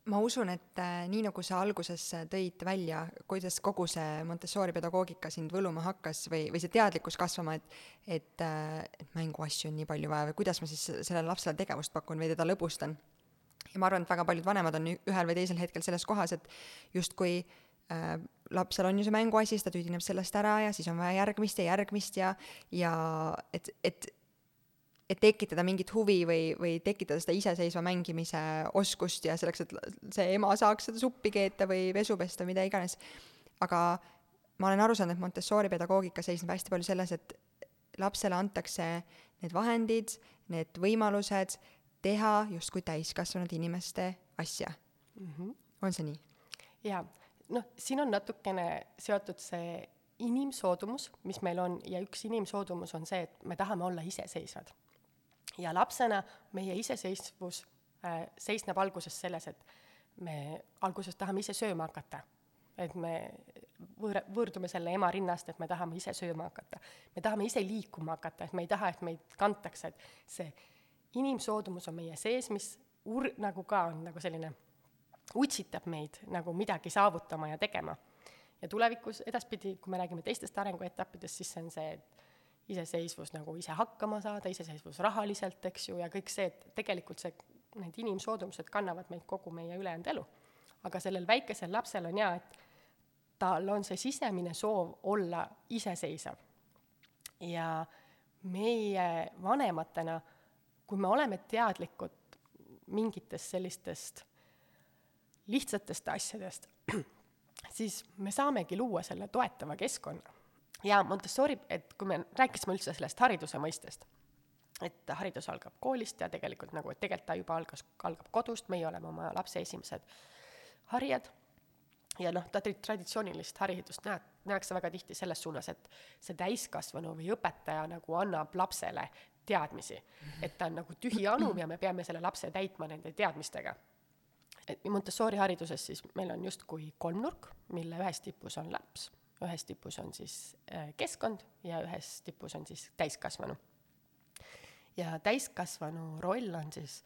Ma usun, et äh, nii nagu sa alguses tõid välja, kuidas kogu see Montessori pedagoogika sind võluma hakkas või, või see teadlikkus kasvama, et et, äh, et mänguasju on nii palju vaja või kuidas ma siis sellele lapsele tegevust pakun või teda lõbustan. Ja ma arvan, et väga paljud vanemad on ühel või teisel hetkel selles kohas, et justkui äh, lapsel on ju see mänguasi, siis ta tüdineb sellest ära ja siis on vaja järgmist ja järgmist ja, ja et, et et tekitada mingit huvi või, või tekitada seda iseseisva mängimise oskust ja selleks, et see ema saaks seda suppi keeta või pesu pesta, mida iganes. aga ma olen aru saanud, et Montessori pedagoogika seisneb hästi palju selles, et lapsele antakse need vahendid, need võimalused teha justkui täiskasvanud inimeste asja mm. -hmm. on see nii? jaa, noh, siin on natukene seotud see inimsoodumus, mis meil on, ja üks inimsoodumus on see, et me tahame olla iseseisvad. Ja lapsena meie iseseisvus äh, seisneb alguses selles, et me alguses tahame ise sööma hakata. et me võõr-, võõrdume selle ema rinnast, et me tahame ise sööma hakata. me tahame ise liikuma hakata, et me ei taha, et meid kantakse, et see inimsoodumus on meie sees, mis ur-, nagu ka on nagu selline, utsitab meid nagu midagi saavutama ja tegema. ja tulevikus edaspidi, kui me räägime teistest arenguetappidest, siis see on see, et iseseisvus nagu ise hakkama saada, iseseisvus rahaliselt, eks ju, ja kõik see, et tegelikult see, need inimsoodumused kannavad meid kogu meie ülejäänud elu. aga sellel väikesel lapsel on jaa, et tal on see sisemine soov olla iseseisev. ja meie vanematena, kui me oleme teadlikud mingitest sellistest lihtsatest asjadest, siis me saamegi luua selle toetava keskkonna. Ja Montessori, et kui me rääkisime üldse sellest hariduse mõistest, et haridus algab koolist ja tegelikult nagu, et tegelikult ta juba algas, algab kodust, meie oleme oma lapse esimesed harijad ja noh, ta traditsioonilist haridust näeb, nähakse väga tihti selles suunas, et see täiskasvanu või õpetaja nagu annab lapsele teadmisi. et ta on nagu tühi anum ja me peame selle lapse täitma nende teadmistega. et Montessori hariduses siis meil on justkui kolmnurk, mille ühes tipus on laps, ühes tipus on siis äh, keskkond ja ühes tipus on siis täiskasvanu. ja täiskasvanu roll on siis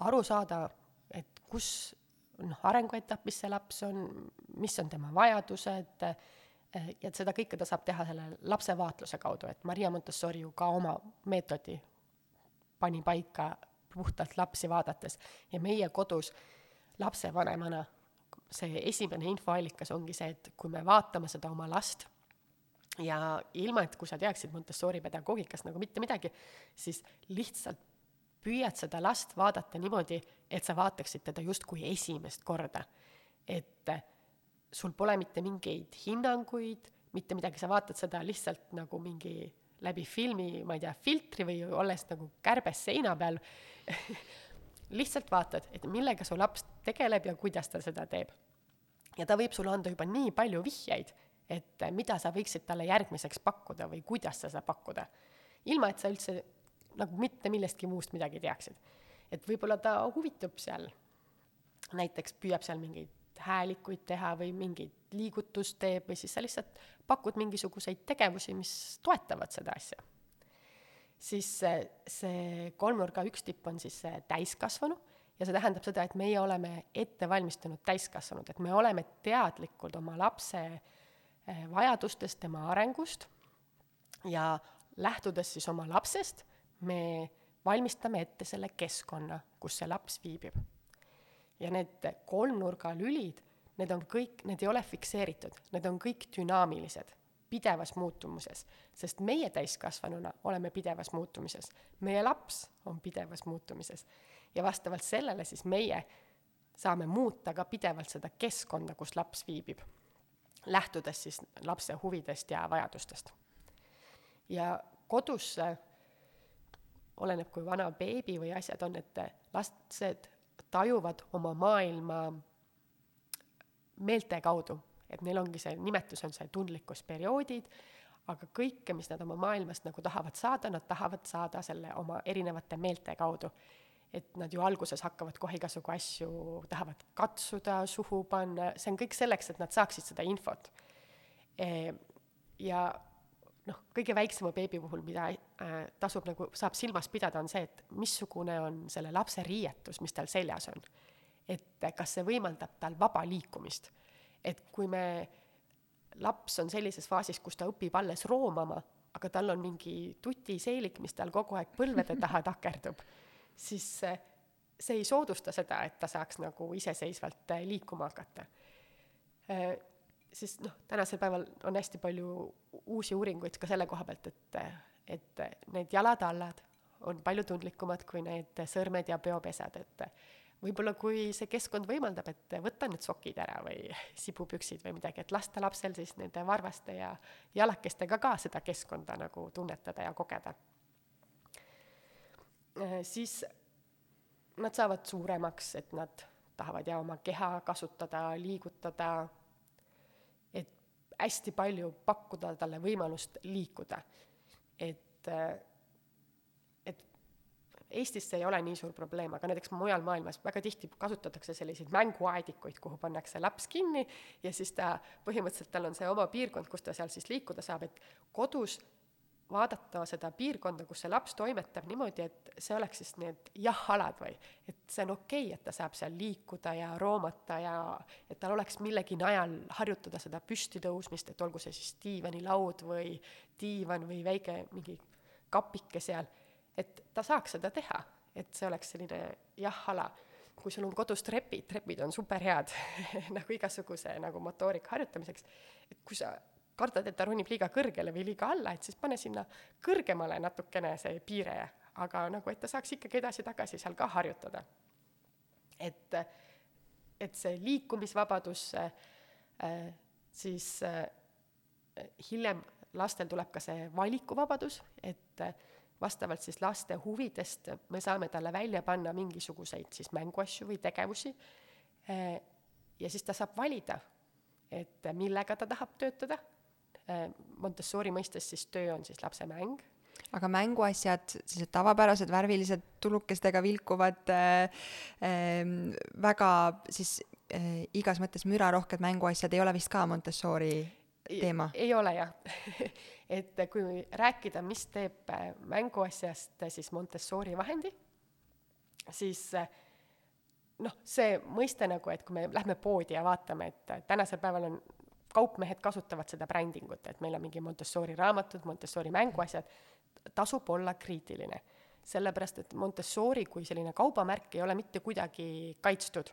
aru saada, et kus noh, arenguetapis see laps on, mis on tema vajadused, eh, ja et seda kõike ta saab teha selle lapse vaatluse kaudu, et Maria Montessori ju ka oma meetodi pani paika puhtalt lapsi vaadates ja meie kodus lapsevanemana see esimene infoallikas ongi see, et kui me vaatame seda oma last ja ilma, et kui sa teaksid Montessori pedagoogikast nagu mitte midagi, siis lihtsalt püüad seda last vaadata niimoodi, et sa vaataksid teda justkui esimest korda. et sul pole mitte mingeid hinnanguid, mitte midagi, sa vaatad seda lihtsalt nagu mingi läbi filmi, ma ei tea, filtri või olles nagu kärbes seina peal lihtsalt vaatad, et millega su laps tegeleb ja kuidas ta seda teeb. ja ta võib sulle anda juba nii palju vihjeid, et mida sa võiksid talle järgmiseks pakkuda või kuidas sa seda pakkuda. ilma, et sa üldse nagu mitte millestki muust midagi teaksid. et võib-olla ta huvitub seal, näiteks püüab seal mingeid häälikuid teha või mingit liigutust teeb või siis sa lihtsalt pakud mingisuguseid tegevusi, mis toetavad seda asja. Siis see, see kolmnurga üks tipp on siis see täiskasvanu ja see tähendab seda, et meie oleme ette valmistunud täiskasvanud, et me oleme teadlikud oma lapse eh, vajadustest, tema arengust ja lähtudes siis oma lapsest me valmistame ette selle keskkonna, kus see laps viibib. ja need kolmnurgalülid, need on kõik, need ei ole fikseeritud, need on kõik dünaamilised, pidevas muutumuses, sest meie täiskasvanuna oleme pidevas muutumises, meie laps on pidevas muutumises ja vastavalt sellele siis meie saame muuta ka pidevalt seda keskkonda, kus laps viibib, lähtudes siis lapse huvidest ja vajadustest. ja kodus oleneb, kui vana beebi või asjad on, et lapsed tajuvad oma maailma meelte kaudu, et neil ongi see nimetus on see tundlikkusperioodid, aga kõike, mis nad oma maailmast nagu tahavad saada, nad tahavad saada selle oma erinevate meelte kaudu. et nad ju alguses hakkavad kohe igasugu asju, tahavad katsuda, suhu panna, see on kõik selleks, et nad saaksid seda infot. ja noh, kõige väiksema beebi puhul, mida äh, tasub nagu, saab silmas pidada, on see, et missugune on selle lapse riietus, mis tal seljas on. et kas see võimaldab tal vaba liikumist. Et kui me, laps on sellises faasis, kus ta õpib alles roomama, aga tal on mingi tutiseelik, mis tal kogu aeg põlvede taha takerdub, siis see ei soodusta seda, et ta saaks nagu iseseisvalt äh, liikuma hakata. Äh, siis noh, tänasel päeval on hästi palju uusi uuringuid ka selle koha pealt, et, et need jalatallad on palju tundlikumad kui need sõrmed ja peopesad, et võib-olla kui see keskkond võimaldab, et võtta need sokid ära või sibupüksid või midagi, et lasta lapsel siis nende varvaste ja jalakestega ka seda keskkonda nagu tunnetada ja kogeda. siis nad saavad suuremaks, et nad tahavad ja oma keha kasutada, liigutada hästi palju pakkuda talle võimalust liikuda. et, et Eestis see ei ole nii suur probleem, aga näiteks mujal maailmas väga tihti kasutatakse selliseid mänguaedikuid, kuhu pannakse laps kinni ja siis ta, põhimõtteliselt tal on see oma piirkond, kus ta seal siis liikuda saab, et kodus vaadata seda piirkonda, kus see laps toimetab niimoodi, et see oleks siis need jah-alad või et see on okei okay,, et ta saab seal liikuda ja roomata ja et tal oleks millegi najal harjutada seda püsti tõusmist, et olgu see siis diivanilaud või diivan või väike mingi kapike seal, et ta saaks seda teha, et see oleks selline jah-ala. kui sul on kodus trepid, trepid on superhead nagu igasuguse nagu motoorika harjutamiseks, et kui sa kardad, et ta ronib liiga kõrgele või liiga alla, et siis pane sinna kõrgemale natukene see piire, aga nagu, et ta saaks ikkagi edasi-tagasi seal ka harjutada. et, et see liikumisvabadus äh, siis äh, hiljem lastel tuleb ka see valikuvabadus, et äh, vastavalt siis laste huvidest me saame talle välja panna mingisuguseid siis mänguasju või tegevusi äh, ja siis ta saab valida, et millega ta tahab töötada Äh, Montessori mõistes siis töö on siis lapse mäng. aga mänguasjad, sellised tavapärased värvilised tulukestega vilkuvad äh, äh, väga siis äh, igas mõttes mürarohked mänguasjad ei ole vist ka Montessori teema? ei ole jah et kui rääkida, mis teeb äh, mänguasjast äh, siis Montessori vahendi, siis noh, see mõiste nagu, et kui me lähme poodi ja vaatame, et tänasel päeval on kaupmehed kasutavad seda brändingut, et meil on mingi Montessori raamatud, Montessori mänguasjad, tasub olla kriitiline. sellepärast, et Montessori kui selline kaubamärk ei ole mitte kuidagi kaitstud.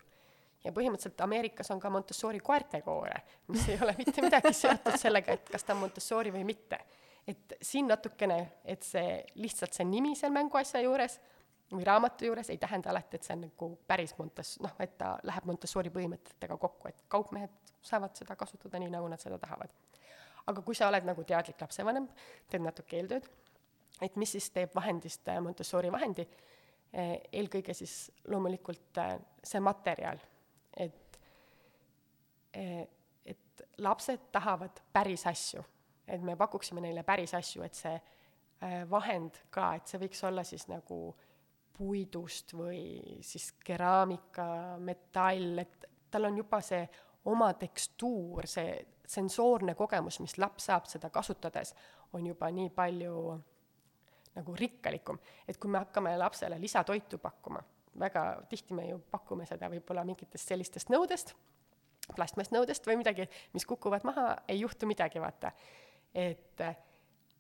Ja põhimõtteliselt Ameerikas on ka Montessori koertekoore, mis ei ole mitte midagi seotud sellega, et kas ta on Montessori või mitte. et siin natukene, et see, lihtsalt see nimi seal mänguasja juures või raamatu juures ei tähenda alati, et see on nagu päris Montes-, noh, et ta läheb Montessori põhimõtetega kokku, et kaupmehed saavad seda kasutada nii, nagu nad seda tahavad. aga kui sa oled nagu teadlik lapsevanem, teed natuke eeltööd, et mis siis teeb vahendist äh, Montessori vahendi, äh, eelkõige siis loomulikult äh, see materjal, et et lapsed tahavad päris asju, et me pakuksime neile päris asju, et see vahend ka, et see võiks olla siis nagu puidust või siis keraamika, metall, et tal on juba see oma tekstuur, see sensoorne kogemus, mis laps saab seda kasutades, on juba nii palju nagu rikkalikum, et kui me hakkame lapsele lisatoitu pakkuma, väga tihti me ju pakume seda võib-olla mingitest sellistest nõudest, plastmassnõudest või midagi, mis kukuvad maha, ei juhtu midagi, vaata. et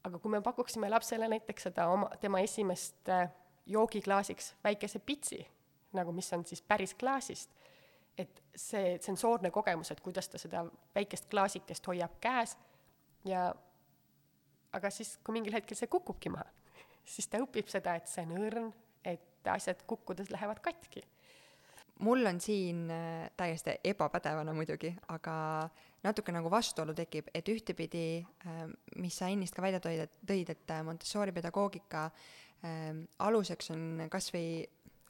aga kui me pakuksime lapsele näiteks seda oma, tema esimest joogiklaasiks väikese pitsi, nagu mis on siis päris klaasist, et see sensoorne kogemus, et kuidas ta seda väikest klaasikest hoiab käes ja aga siis, kui mingil hetkel see kukubki maha, siis ta õpib seda, et see on õrn, et asjad kukkudes lähevad katki. mul on siin äh, täiesti ebapädevana muidugi, aga natuke nagu vastuolu tekib, et ühtepidi, äh, mis sa ennist ka välja tõid, et tõid, et äh, Montessori pedagoogika aluseks on kas või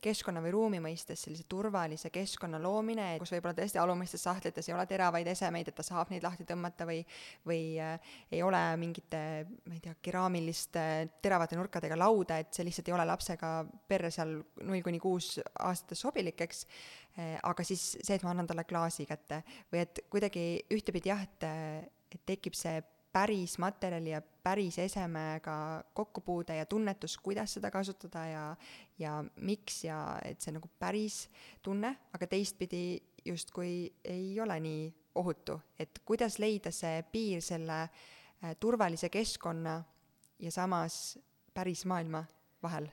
keskkonna või ruumi mõistes sellise turvalise keskkonna loomine, kus võib-olla tõesti alumistes sahtlites ei ole teravaid esemeid, et ta saab neid lahti tõmmata või, või äh, ei ole mingite, ma ei tea, keraamiliste teravate nurkadega lauda, et see lihtsalt ei ole lapsega perre seal null kuni kuus aastates sobilik, eks äh,. aga siis see, et ma annan talle klaasi kätte või et kuidagi ühtepidi jah, et, et tekib see päris materjali ja päris esemega kokkupuude ja tunnetus, kuidas seda kasutada ja, ja miks ja et see nagu päris tunne, aga teistpidi justkui ei ole nii ohutu, et kuidas leida see piir selle äh, turvalise keskkonna ja samas päris maailma vahel?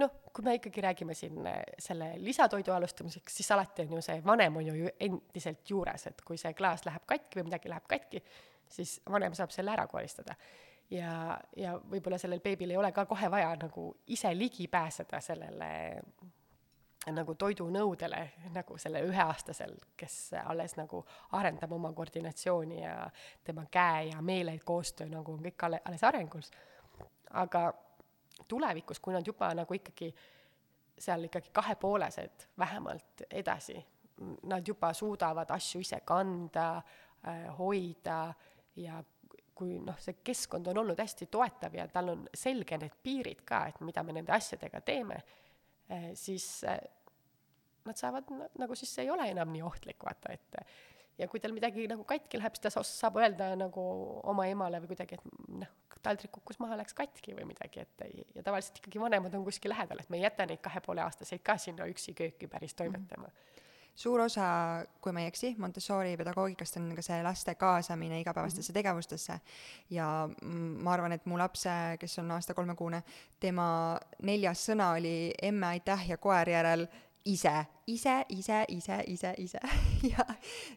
Noh, kui me ikkagi räägime siin äh, selle lisatoidu alustamiseks, siis alati on ju see vanem on ju endiselt juures, et kui see klaas läheb katki või midagi läheb katki, siis vanem saab selle ära koristada. ja, ja võib-olla sellel beebil ei ole ka kohe vaja nagu ise ligi pääseda sellele nagu toidunõudele, nagu sellel üheaastasel, kes alles nagu arendab oma koordinatsiooni ja tema käe ja meele koostöö nagu on kõik alle, alles arengus. aga tulevikus, kui nad juba nagu ikkagi seal ikkagi kahepoolesed vähemalt edasi, nad juba suudavad asju ise kanda äh,, hoida ja kui noh, see keskkond on olnud hästi toetav ja tal on selge need piirid ka, et mida me nende asjadega teeme, eh, siis eh, nad saavad, nagu siis see ei ole enam nii ohtlik, vaata, et ja kui tal midagi nagu katki läheb, siis ta saab öelda nagu oma emale või kuidagi, et noh, taldrik kukkus maha, läks katki või midagi, et ja tavaliselt ikkagi vanemad on kuskil lähedal, et me ei jäta neid kahe poole aastaseid ka sinna üksi kööki päris toimetama mm. -hmm suur osa, kui ma ei eksi, Montessori pedagoogikast on ka see laste kaasamine igapäevastesse -hmm. tegevustesse. ja ma arvan, et mu lapse, kes on aasta kolmekuune, tema neljas sõna oli emme, aitäh ja koer järel ise, ise, ise, ise, ise, ise ja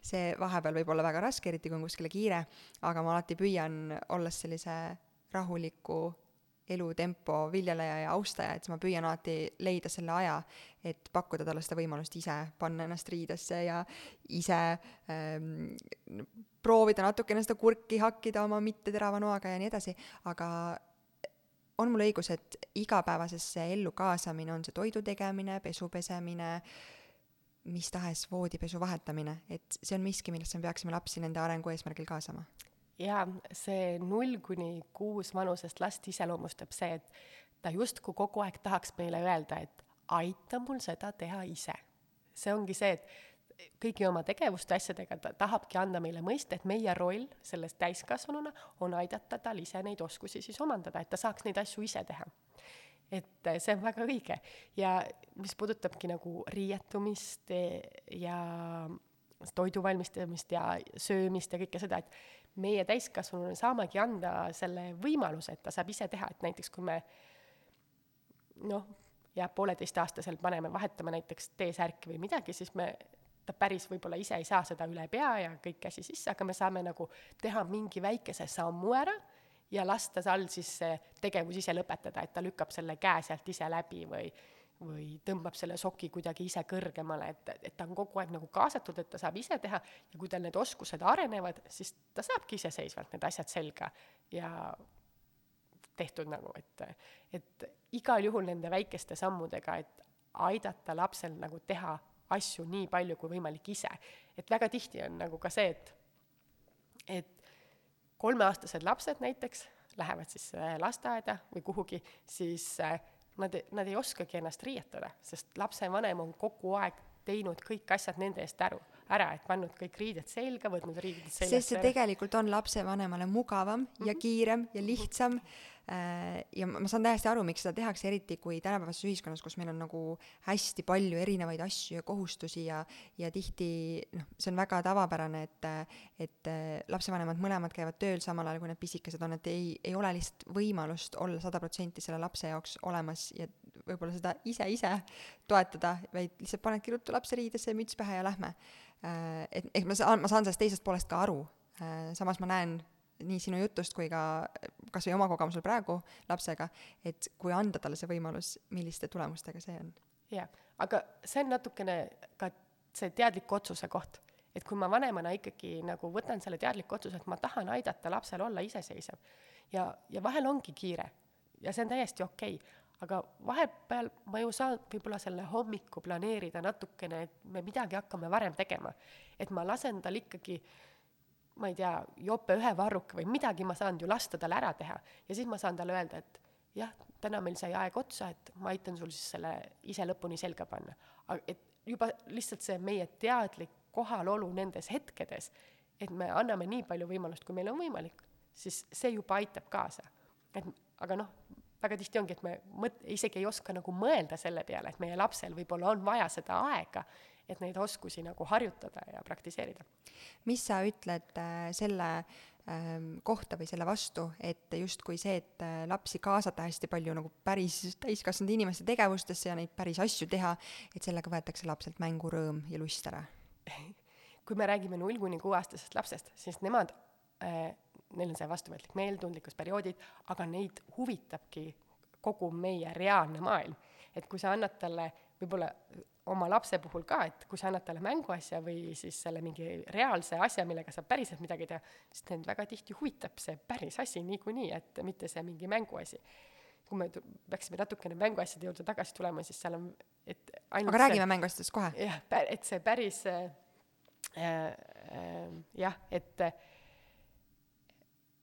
see vahepeal võib olla väga raske, eriti kui on kuskile kiire, aga ma alati püüan, olles sellise rahuliku elutempo viljeleja ja austaja, et siis ma püüan alati leida selle aja, et pakkuda talle seda võimalust ise panna ennast riidesse ja ise ähm, proovida natukene seda kurki hakkida oma mitteterava noaga ja nii edasi, aga on mul õigus, et igapäevasesse ellu kaasamine, on see toidu tegemine, pesu pesemine, mis tahes voodipesu vahetamine, et see on miski, millesse me peaksime lapsi nende arengu eesmärgil kaasama? Jaa, see null kuni kuus vanusest last iseloomustab see, et ta justkui kogu aeg tahaks meile öelda, et aita mul seda teha ise. see ongi see, et kõigi oma tegevuste asjadega ta tahabki anda meile mõista, et meie roll selles täiskasvanuna on aidata tal ise neid oskusi siis omandada, et ta saaks neid asju ise teha. et see on väga õige ja mis puudutabki nagu riietumist ja toidu valmistamist ja söömist ja kõike seda, et meie täiskasvanuna saamegi anda selle võimaluse, et ta saab ise teha, et näiteks kui me noh, ja pooleteistaastaselt paneme vahetama näiteks T-särki või midagi, siis me ta päris võib-olla ise ei saa seda üle pea ja kõik käsi sisse, aga me saame nagu teha mingi väikese sammu ära ja lasta tal siis see tegevus ise lõpetada, et ta lükkab selle käe sealt ise läbi või või tõmbab selle soki kuidagi ise kõrgemale, et, et ta on kogu aeg nagu kaasatud, et ta saab ise teha ja kui tal need oskused arenevad, siis ta saabki iseseisvalt need asjad selga ja tehtud nagu, et, et igal juhul nende väikeste sammudega, et aidata lapsel nagu teha asju nii palju kui võimalik ise. et väga tihti on nagu ka see, et, et kolmeaastased lapsed näiteks lähevad siis äh, lasteaeda või kuhugi, siis äh, nad, nad ei oskagi ennast riietada, sest lapsevanem on kogu aeg teinud kõik asjad nende eest äru, ära, et pannud kõik riided selga, võtnud riided seljast sest see ära. tegelikult on lapsevanemale mugavam mm -hmm. ja mhm. kiirem ja lihtsam mm. -hmm ja ma saan täiesti aru, miks seda tehakse, eriti kui tänapäevases ühiskonnas, kus meil on nagu hästi palju erinevaid asju ja kohustusi ja ja tihti noh, see on väga tavapärane, et et lapsevanemad mõlemad käivad tööl samal ajal, kui need pisikesed on, et ei, ei ole lihtsalt võimalust olla sada protsenti selle lapse jaoks olemas ja võib-olla seda ise ise toetada, vaid lihtsalt panedki ruttu lapse riidesse, müts pähe ja lähme. Äh, et ehk ma saan, ma saan sellest teisest poolest ka aru, äh, samas ma näen nii sinu jutust kui ka kas või oma kogemusel praegu lapsega, et kui anda talle see võimalus, milliste tulemustega see on? jah, aga see on natukene ka see teadliku otsuse koht. et kui ma vanemana ikkagi nagu võtan selle teadliku otsuse, et ma tahan aidata lapsel olla iseseisev ja, ja vahel ongi kiire ja see on täiesti okei okay., aga vahepeal ma ju saan võib-olla selle hommiku planeerida natukene, et me midagi hakkame varem tegema. et ma lasen tal ikkagi äh, ma ei tea, jope ühe varruka või midagi ma saan ju lasta tal ära teha ja siis ma saan talle öelda, et jah, täna meil sai aeg otsa, et ma aitan sul siis selle ise lõpuni selga panna. et juba lihtsalt see meie teadlik kohalolu nendes hetkedes, et me anname nii palju võimalust, kui meil on võimalik, siis see juba aitab kaasa. et aga noh, väga tihti ongi, et me mõt-, isegi ei oska nagu mõelda selle peale, et meie lapsel võib-olla on vaja seda aega et neid oskusi nagu harjutada ja praktiseerida. mis sa ütled äh, selle ähm, kohta või selle vastu, et justkui see, et äh, lapsi kaasata hästi palju nagu päris täiskasvanud inimeste tegevustesse ja neid päris asju teha, et sellega võetakse lapselt mängurõõm ja lust ära? kui me räägime null kuni kuueaastasest lapsest, siis nemad äh,, neil on see vastuvõtlik meeltundlikkusperioodid, aga neid huvitabki kogu meie reaalne maailm. et kui sa annad talle võib-olla oma lapse puhul ka, et kui sa annad talle mänguasja või siis selle mingi reaalse asja, millega saab päriselt midagi teha, siis neid väga tihti huvitab see päris asi niikuinii, et mitte see mingi mänguasi. kui me peaksime natukene mänguasjade juurde tagasi tulema, siis seal on, et ainult aga räägime mänguasjadest kohe. jah, et see päris äh, äh, jah, et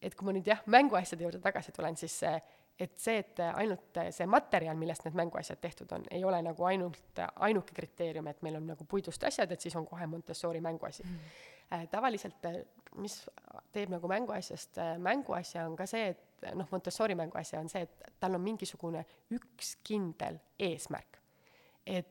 et kui ma nüüd jah, mänguasjade juurde tagasi tulen, siis see äh, et see, et ainult see materjal, millest need mänguasjad tehtud on, ei ole nagu ainult ainuke kriteerium, et meil on nagu puidust asjad, et siis on kohe Montessori mänguasi mm. -hmm. tavaliselt, mis teeb nagu mänguasjast mänguasja, on ka see, et noh, Montessori mänguasja on see, et tal on mingisugune üks kindel eesmärk. et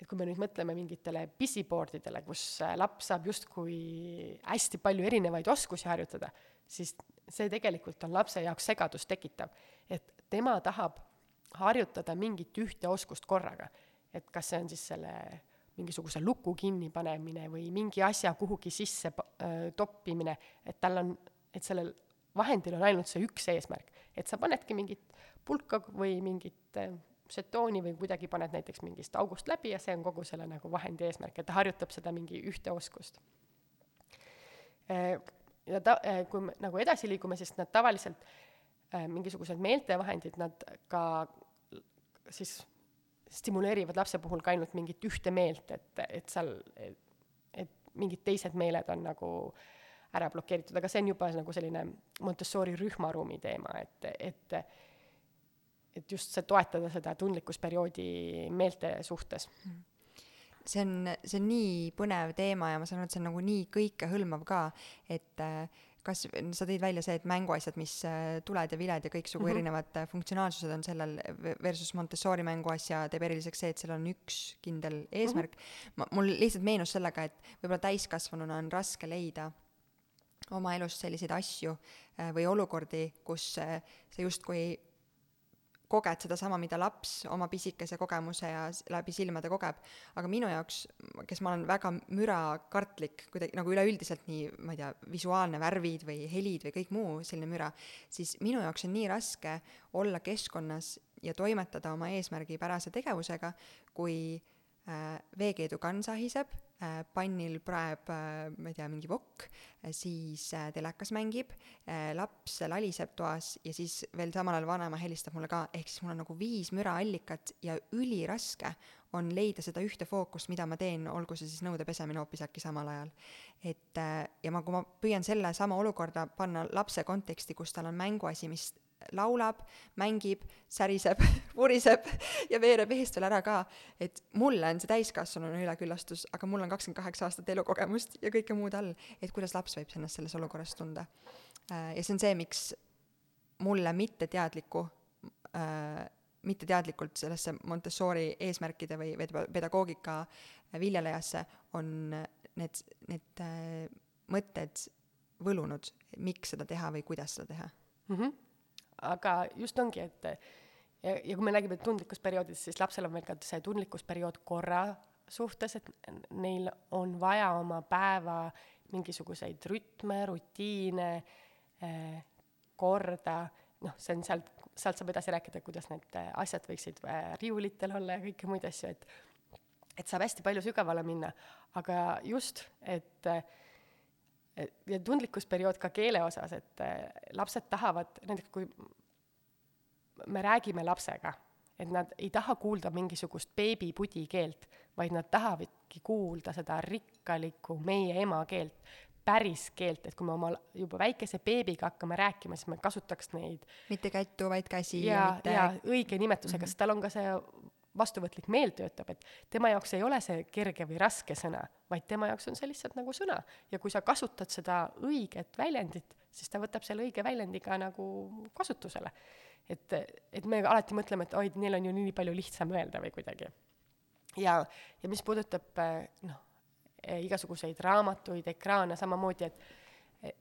et kui me nüüd mõtleme mingitele busyboard idele, kus laps saab justkui hästi palju erinevaid oskusi harjutada, siis see tegelikult on lapse jaoks segadust tekitav. et tema tahab harjutada mingit ühte oskust korraga. et kas see on siis selle mingisuguse luku kinnipanemine või mingi asja kuhugi sisse äh, toppimine, et tal on, et sellel vahendil on ainult see üks eesmärk, et sa panedki mingit pulka või mingit äh, žetooni või kuidagi paned näiteks mingist august läbi ja see on kogu selle nagu vahendi eesmärk, et ta harjutab seda mingi ühte oskust. Äh, ja ta, äh, kui me nagu edasi liigume, siis nad tavaliselt äh, mingisugused meeltevahendid, nad ka siis stimuleerivad lapse puhul ka ainult mingit ühte meelt, et, et seal, et mingid teised meeled on nagu ära blokeeritud, aga see on juba nagu selline Montessori rühmaruumi teema, et, et et just see toetada seda tundlikkusperioodi meelte suhtes see on, see on nii põnev teema ja ma saan aru, et see on nagu nii kõikehõlmav ka, et äh, kas sa tõid välja see, et mänguasjad, mis äh, tuled ja viled ja kõiksugu mm -hmm. erinevad äh, funktsionaalsused on sellel versus Montessori mänguasja teeb eriliseks see, et seal on üks kindel eesmärk mm. -hmm. ma, mul lihtsalt meenus sellega, et võib-olla täiskasvanuna on raske leida oma elus selliseid asju või olukordi, kus sa justkui koged sedasama, mida laps oma pisikese kogemuse ja läbi silmade kogeb. aga minu jaoks, kes ma olen väga mürakartlik, kuidagi nagu üleüldiselt nii, ma ei tea, visuaalne värvid või helid või kõik muu selline müra, siis minu jaoks on nii raske olla keskkonnas ja toimetada oma eesmärgipärase tegevusega, kui äh, veekeedukann sahiseb Äh, pannil praeb, äh, ma ei tea, mingi vokk, äh, siis telekas mängib, laps laliseb toas ja siis veel samal ajal vanaema helistab mulle ka, ehk siis mul on nagu viis müraallikat ja üliraske on leida seda ühte fookust, mida ma teen, olgu see siis nõude pesemine hoopis äkki samal ajal. et ja ma, kui ma püüan selle sama olukorda panna lapse konteksti, kus tal on mänguasi, mis laulab, mängib, säriseb, vuriseb ja veereb eest veel ära ka. et mulle on see täiskasvanuna üleküllastus, aga mul on kakskümmend kaheksa aastat elukogemust ja kõike muud all, et kuidas laps võib ennast selles olukorras tunda. Äh, ja see on see, miks mulle mitteteadliku äh, mitteteadlikult sellesse Montessori eesmärkide või pedagoogika viljelejasse on need, need äh, mõtted võlunud, miks seda teha või kuidas seda teha mm. -hmm aga just ongi, et ja, ja kui me räägime tundlikkusperioodist, siis lapsel on veel ka see tundlikkusperiood korra suhtes, et neil on vaja oma päeva mingisuguseid rütme, rutiine eh,, korda, noh, see on sealt, sealt saab edasi rääkida, kuidas need asjad võiksid eh, riiulitel olla ja kõiki muid asju, et et saab hästi palju sügavale minna, aga just, et ja tundlikkusperiood ka keele osas, et äh, lapsed tahavad, näiteks kui me räägime lapsega, et nad ei taha kuulda mingisugust beebipudi keelt, vaid nad tahavadki kuulda seda rikkalikku meie emakeelt, päris keelt, et kui me oma juba väikese beebiga hakkame rääkima, siis me kasutaks neid mitte kättu, vaid käsi ja, ja mitte ja õige nimetusega mm, -hmm. sest tal on ka see vastuvõtlik meel töötab, et tema jaoks ei ole see kerge või raske sõna, vaid tema jaoks on see lihtsalt nagu sõna. ja kui sa kasutad seda õiget väljendit, siis ta võtab selle õige väljendi ka nagu kasutusele. et, et me alati mõtleme, et oi, neil on ju nii palju lihtsam öelda või kuidagi. ja, ja mis puudutab noh, igasuguseid raamatuid, ekraane samamoodi, et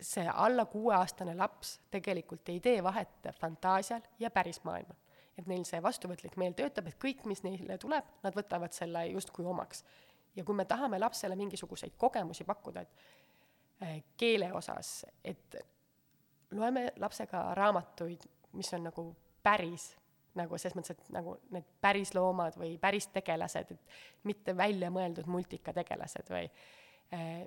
see alla kuueaastane laps tegelikult ei tee vahet fantaasial ja päris maailmal et neil see vastuvõtlik meel töötab, et kõik, mis neile tuleb, nad võtavad selle justkui omaks. ja kui me tahame lapsele mingisuguseid kogemusi pakkuda, et äh, keele osas, et loeme lapsega raamatuid, mis on nagu päris, nagu selles mõttes, et nagu need päris loomad või päris tegelased, et mitte välja mõeldud multikategelased või äh,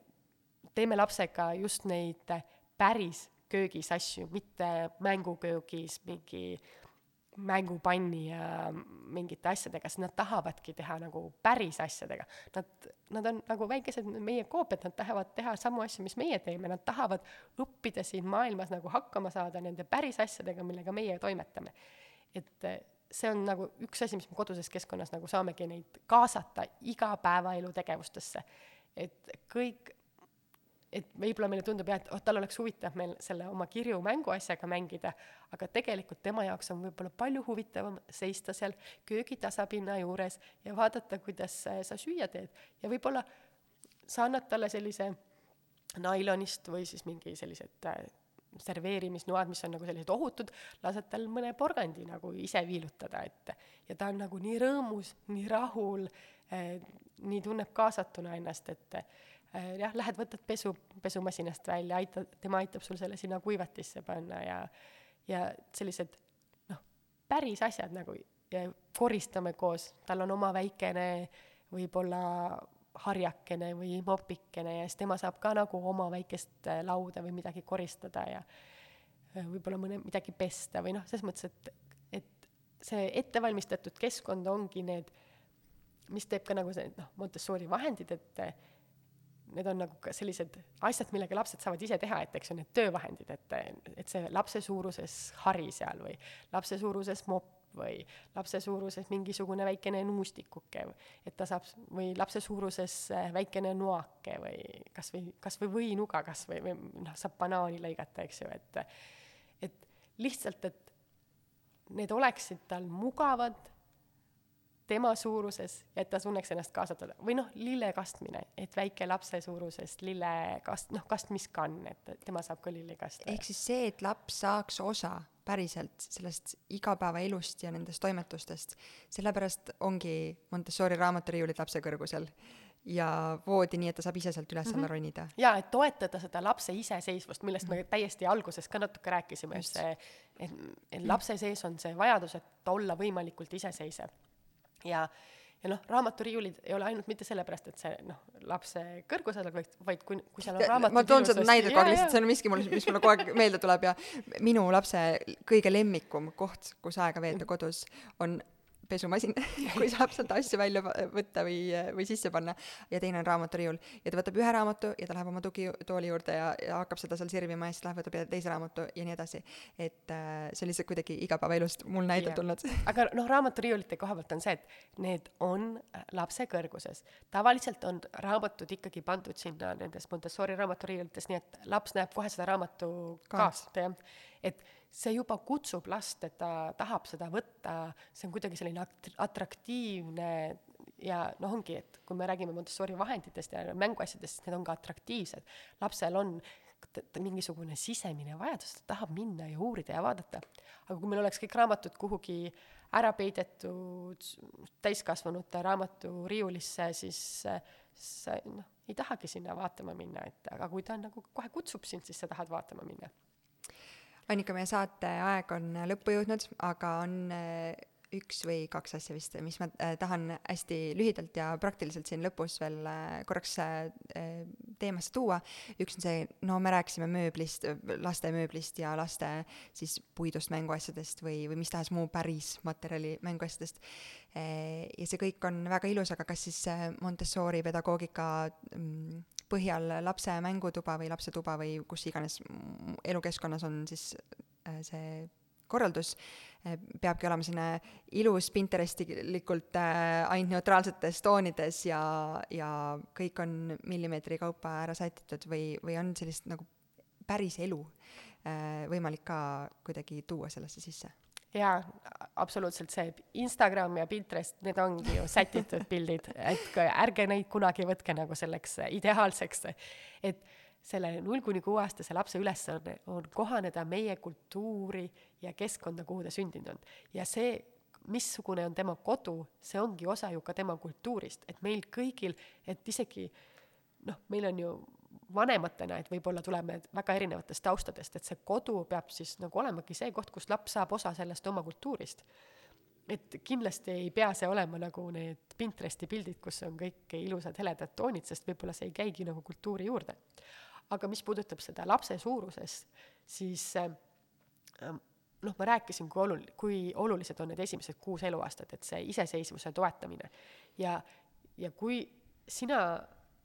teeme lapsega just neid päris köögis asju, mitte mänguköögis mingi äh, mängupanni ja mingite asjadega, sest nad tahavadki teha nagu päris asjadega. Nad, nad on nagu väikesed meie koopiad, nad tahavad teha samu asju, mis meie teeme, nad tahavad õppida siin maailmas nagu hakkama saada nende päris asjadega, millega meie toimetame. et eh, see on nagu üks asi, mis me koduses keskkonnas nagu saamegi neid kaasata igapäevaelu tegevustesse. et kõik et võib-olla meile tundub jah, et oh, tal oleks huvitav meil selle oma kirju mänguasjaga mängida, aga tegelikult tema jaoks on võib-olla palju huvitavam seista seal köögitasapinna juures ja vaadata, kuidas sa süüa teed. ja võib-olla sa annad talle sellise nailonist või siis mingi sellised äh, serveerimisnoad, mis on nagu sellised ohutud, lased tal mõne porgandi nagu ise viilutada, et ja ta on nagu nii rõõmus, nii rahul eh,, nii tunneb kaasatuna ennast, et jah, lähed, võtad pesu, pesumasinast välja, aita, tema aitab sul selle sinna kuivatisse panna ja ja sellised noh, päris asjad nagu ja koristame koos, tal on oma väikene võib-olla harjakene või mopikene ja siis tema saab ka nagu oma väikest äh, lauda või midagi koristada ja äh, võib-olla mõne, midagi pesta või noh, selles mõttes, et, et see ettevalmistatud keskkond ongi need, mis teeb ka nagu see noh, Montessori vahendid, et äh, need on nagu ka sellised asjad, millega lapsed saavad ise teha, et eks ju need töövahendid, et, et see lapse suuruses hari seal või lapse suuruses mopp või lapse suuruses mingisugune väikene nuustikuke, et ta saab, või lapse suuruses äh, väikene noake või kas või, kas või võinuga kas või, või noh, saab banaani lõigata, eks ju, et et lihtsalt, et need oleksid tal mugavad tema suuruses ja et ta tunneks ennast kaasatud või noh, lille kastmine, et väike lapse suurusest lille kast-, noh, kastmiskann, et tema saab ka lilli kasta. ehk siis see, et laps saaks osa päriselt sellest igapäevaelust ja nendest toimetustest, sellepärast ongi Montessori raamaturiiulid lapse kõrgusel ja voodi nii, et ta saab ise sealt üles alla mm -hmm. ronida. jaa, et toetada seda lapse iseseisvust, millest me täiesti alguses ka natuke rääkisime, et see, et, et lapse sees on see vajadus, et olla võimalikult iseseisev ja, ja noh, raamaturiiulid ei ole ainult mitte sellepärast, et see noh, lapse kõrgusel, vaid, vaid kui, kui seal on raamatut ma toon seda näidet kogu aeg lihtsalt, see on miski mul, mis mulle kogu aeg meelde tuleb ja minu lapse kõige lemmikum koht, kus aega veeta kodus, on pesumasin kui saab sealt asju välja võtta või, või sisse panna, ja teine on raamaturiiul. ja ta võtab ühe raamatu ja ta läheb oma tugitooli juurde ja, ja hakkab seda seal sirvima ja siis läheb, võtab teise raamatu ja nii edasi. et äh, see on lihtsalt kuidagi igapäevaelust mul näide yeah. tulnud aga noh, raamaturiiulite koha pealt on see, et need on lapse kõrguses. tavaliselt on raamatud ikkagi pandud sinna nendes Montessori raamaturiiulites, nii et laps näeb kohe seda raamatu kaast, jah. Et see juba kutsub last, et ta tahab seda võtta, see on kuidagi selline atraktiivne ja noh, ongi, et kui me räägime Montessori vahenditest ja mänguasjadest, siis need on ka atraktiivsed. lapsel on mingisugune sisemine vajadus, ta tahab minna ja uurida ja vaadata. aga kui meil oleks kõik raamatud kuhugi ära peidetud täiskasvanute raamaturiiulisse, siis, siis noh, ei tahagi sinna vaatama minna, et aga kui ta nagu kohe kutsub sind, siis sa tahad vaatama minna Annika, meie saate aeg on lõppu jõudnud, aga on äh, üks või kaks asja vist, mis ma äh, tahan hästi lühidalt ja praktiliselt siin lõpus veel äh, korraks teemasse tuua. üks on see, no me rääkisime mööblist, laste mööblist ja laste siis puidust mänguasjadest või, või mis tahes muu päris materjali mänguasjadest. ja see kõik on väga ilus, aga kas siis Montessori pedagoogika mm, põhjal lapse mängutuba või lapse tuba või kus iganes elukeskkonnas on siis äh, see korraldus, äh, peabki olema selline ilus Pinterestilikult äh, ainult neutraalsetes toonides ja, ja kõik on millimeetri kaupa ära sätitud või, või on sellist nagu päris elu võimalik ka kuidagi tuua sellesse sisse. Jaa, absoluutselt see Instagram ja Pinterest, need ongi ju sätitud pildid, et ärge neid kunagi võtke nagu selleks ideaalseks, et selle null kuni kuueaastase lapse ülesanne on, kohaneda meie kultuuri ja keskkonda, kuhu ta sündinud on. ja see, missugune on tema kodu, see ongi osa ju ka tema kultuurist, et meil kõigil, et isegi noh, meil on ju vanematena, et võib-olla tuleme väga erinevatest taustadest, et see kodu peab siis nagu olemagi see koht, kus laps saab osa sellest oma kultuurist. et kindlasti ei pea see olema nagu need Pinteresti pildid, kus on kõik ilusad heledad toonid, sest võib-olla see ei käigi nagu kultuuri juurde. aga mis puudutab seda lapse suurusest, siis äh, noh, ma rääkisin, kui olul-, kui olulised on need esimesed kuus eluaastat, et see iseseisvuse toetamine. ja, ja kui sina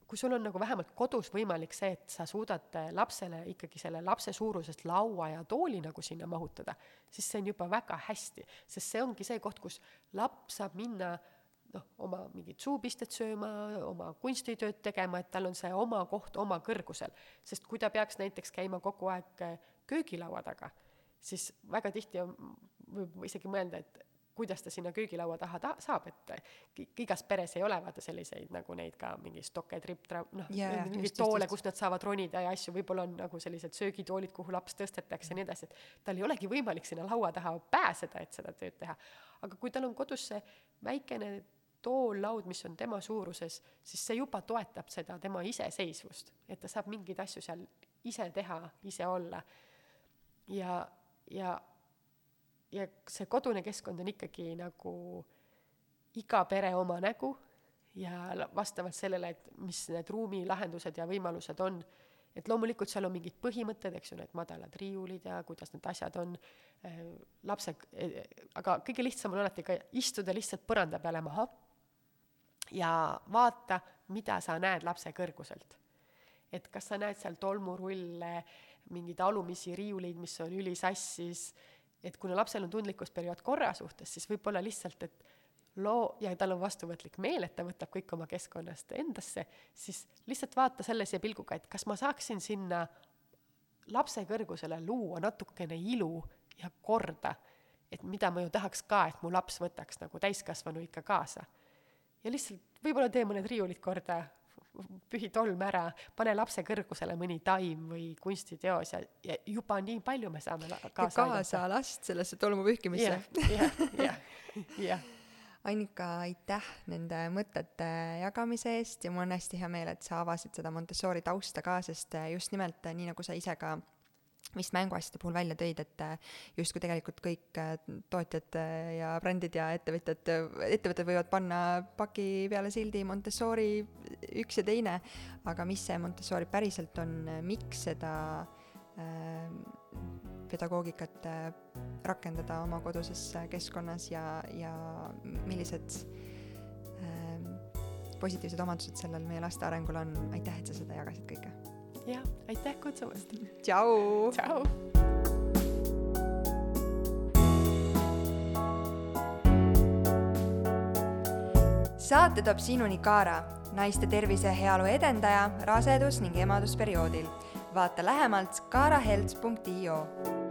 kui sul on nagu vähemalt kodus võimalik see, et sa suudad lapsele ikkagi selle lapse suurusest laua ja tooli nagu sinna mahutada, siis see on juba väga hästi, sest see ongi see koht, kus laps saab minna noh, oma mingit suupistet sööma, oma kunstitööd tegema, et tal on see oma koht oma kõrgusel. sest kui ta peaks näiteks käima kogu aeg köögilaua taga, siis väga tihti on, võib isegi mõelda, et kuidas ta sinna köögilaua taha ta- saab, et igas peres ei ole vaata selliseid nagu neid ka mingi stokke, tripp-tra-, noh, jaa, mingeid toole, kust nad saavad ronida ja asju, võib-olla on nagu sellised söögitoolid, kuhu laps tõstetakse ja nii edasi, et tal ei olegi võimalik sinna laua taha pääseda, et seda tööd teha. aga kui tal on kodus see väikene tool, laud, mis on tema suuruses, siis see juba toetab seda tema iseseisvust, et ta saab mingeid asju seal ise teha, ise olla. ja, ja ja see kodune keskkond on ikkagi nagu iga pere oma nägu ja vastavalt sellele, et mis need ruumilahendused ja võimalused on, et loomulikult seal on mingid põhimõtted, eks ju, need madalad riiulid ja kuidas need asjad on äh,, lapse, aga kõige lihtsam on alati ka istuda lihtsalt põranda peale maha ja vaata, mida sa näed lapse kõrguselt. et kas sa näed seal tolmurulle, mingeid alumisi riiuleid, mis on ülisassis, et kuna lapsel on tundlikkusperiood korra suhtes, siis võib-olla lihtsalt, et loo, ja tal on vastuvõtlik meel, et ta võtab kõik oma keskkonnast endasse, siis lihtsalt vaata sellise pilguga, et kas ma saaksin sinna lapse kõrgusele luua natukene ilu ja korda, et mida ma ju tahaks ka, et mu laps võtaks nagu täiskasvanu ikka kaasa. ja lihtsalt võib-olla tee mõned riiulid korda, pühi tolm ära, pane lapse kõrgusele mõni taim või kunstiteos ja, ja juba nii palju me saame la- ja kaasa kaasa last sellesse tolmu pühkimisse jah, jah, jah. Annika, aitäh nende mõtete jagamise eest ja mul on hästi hea meel, et sa avasid seda Montessori tausta ka, sest just nimelt nii, nagu sa ise ka vist mänguasjade puhul välja tõid, et äh, justkui tegelikult kõik äh, tootjad äh, ja brändid ja ettevõtjad, ettevõtted võivad panna paki peale sildi Montessori üks ja teine, aga mis see Montessori päriselt on, miks seda äh, pedagoogikat äh, rakendada oma koduses äh, keskkonnas ja, ja millised ähm, positiivsed omadused sellel meie laste arengul on, aitäh, et sa seda jagasid kõike. jah, aitäh kutsumast. tšau! tšau. saate toob sinuni Kaara, naiste tervise ja heaolu edendaja rasedus- ning emadusperioodil. vaata lähemalt kaarahealth.io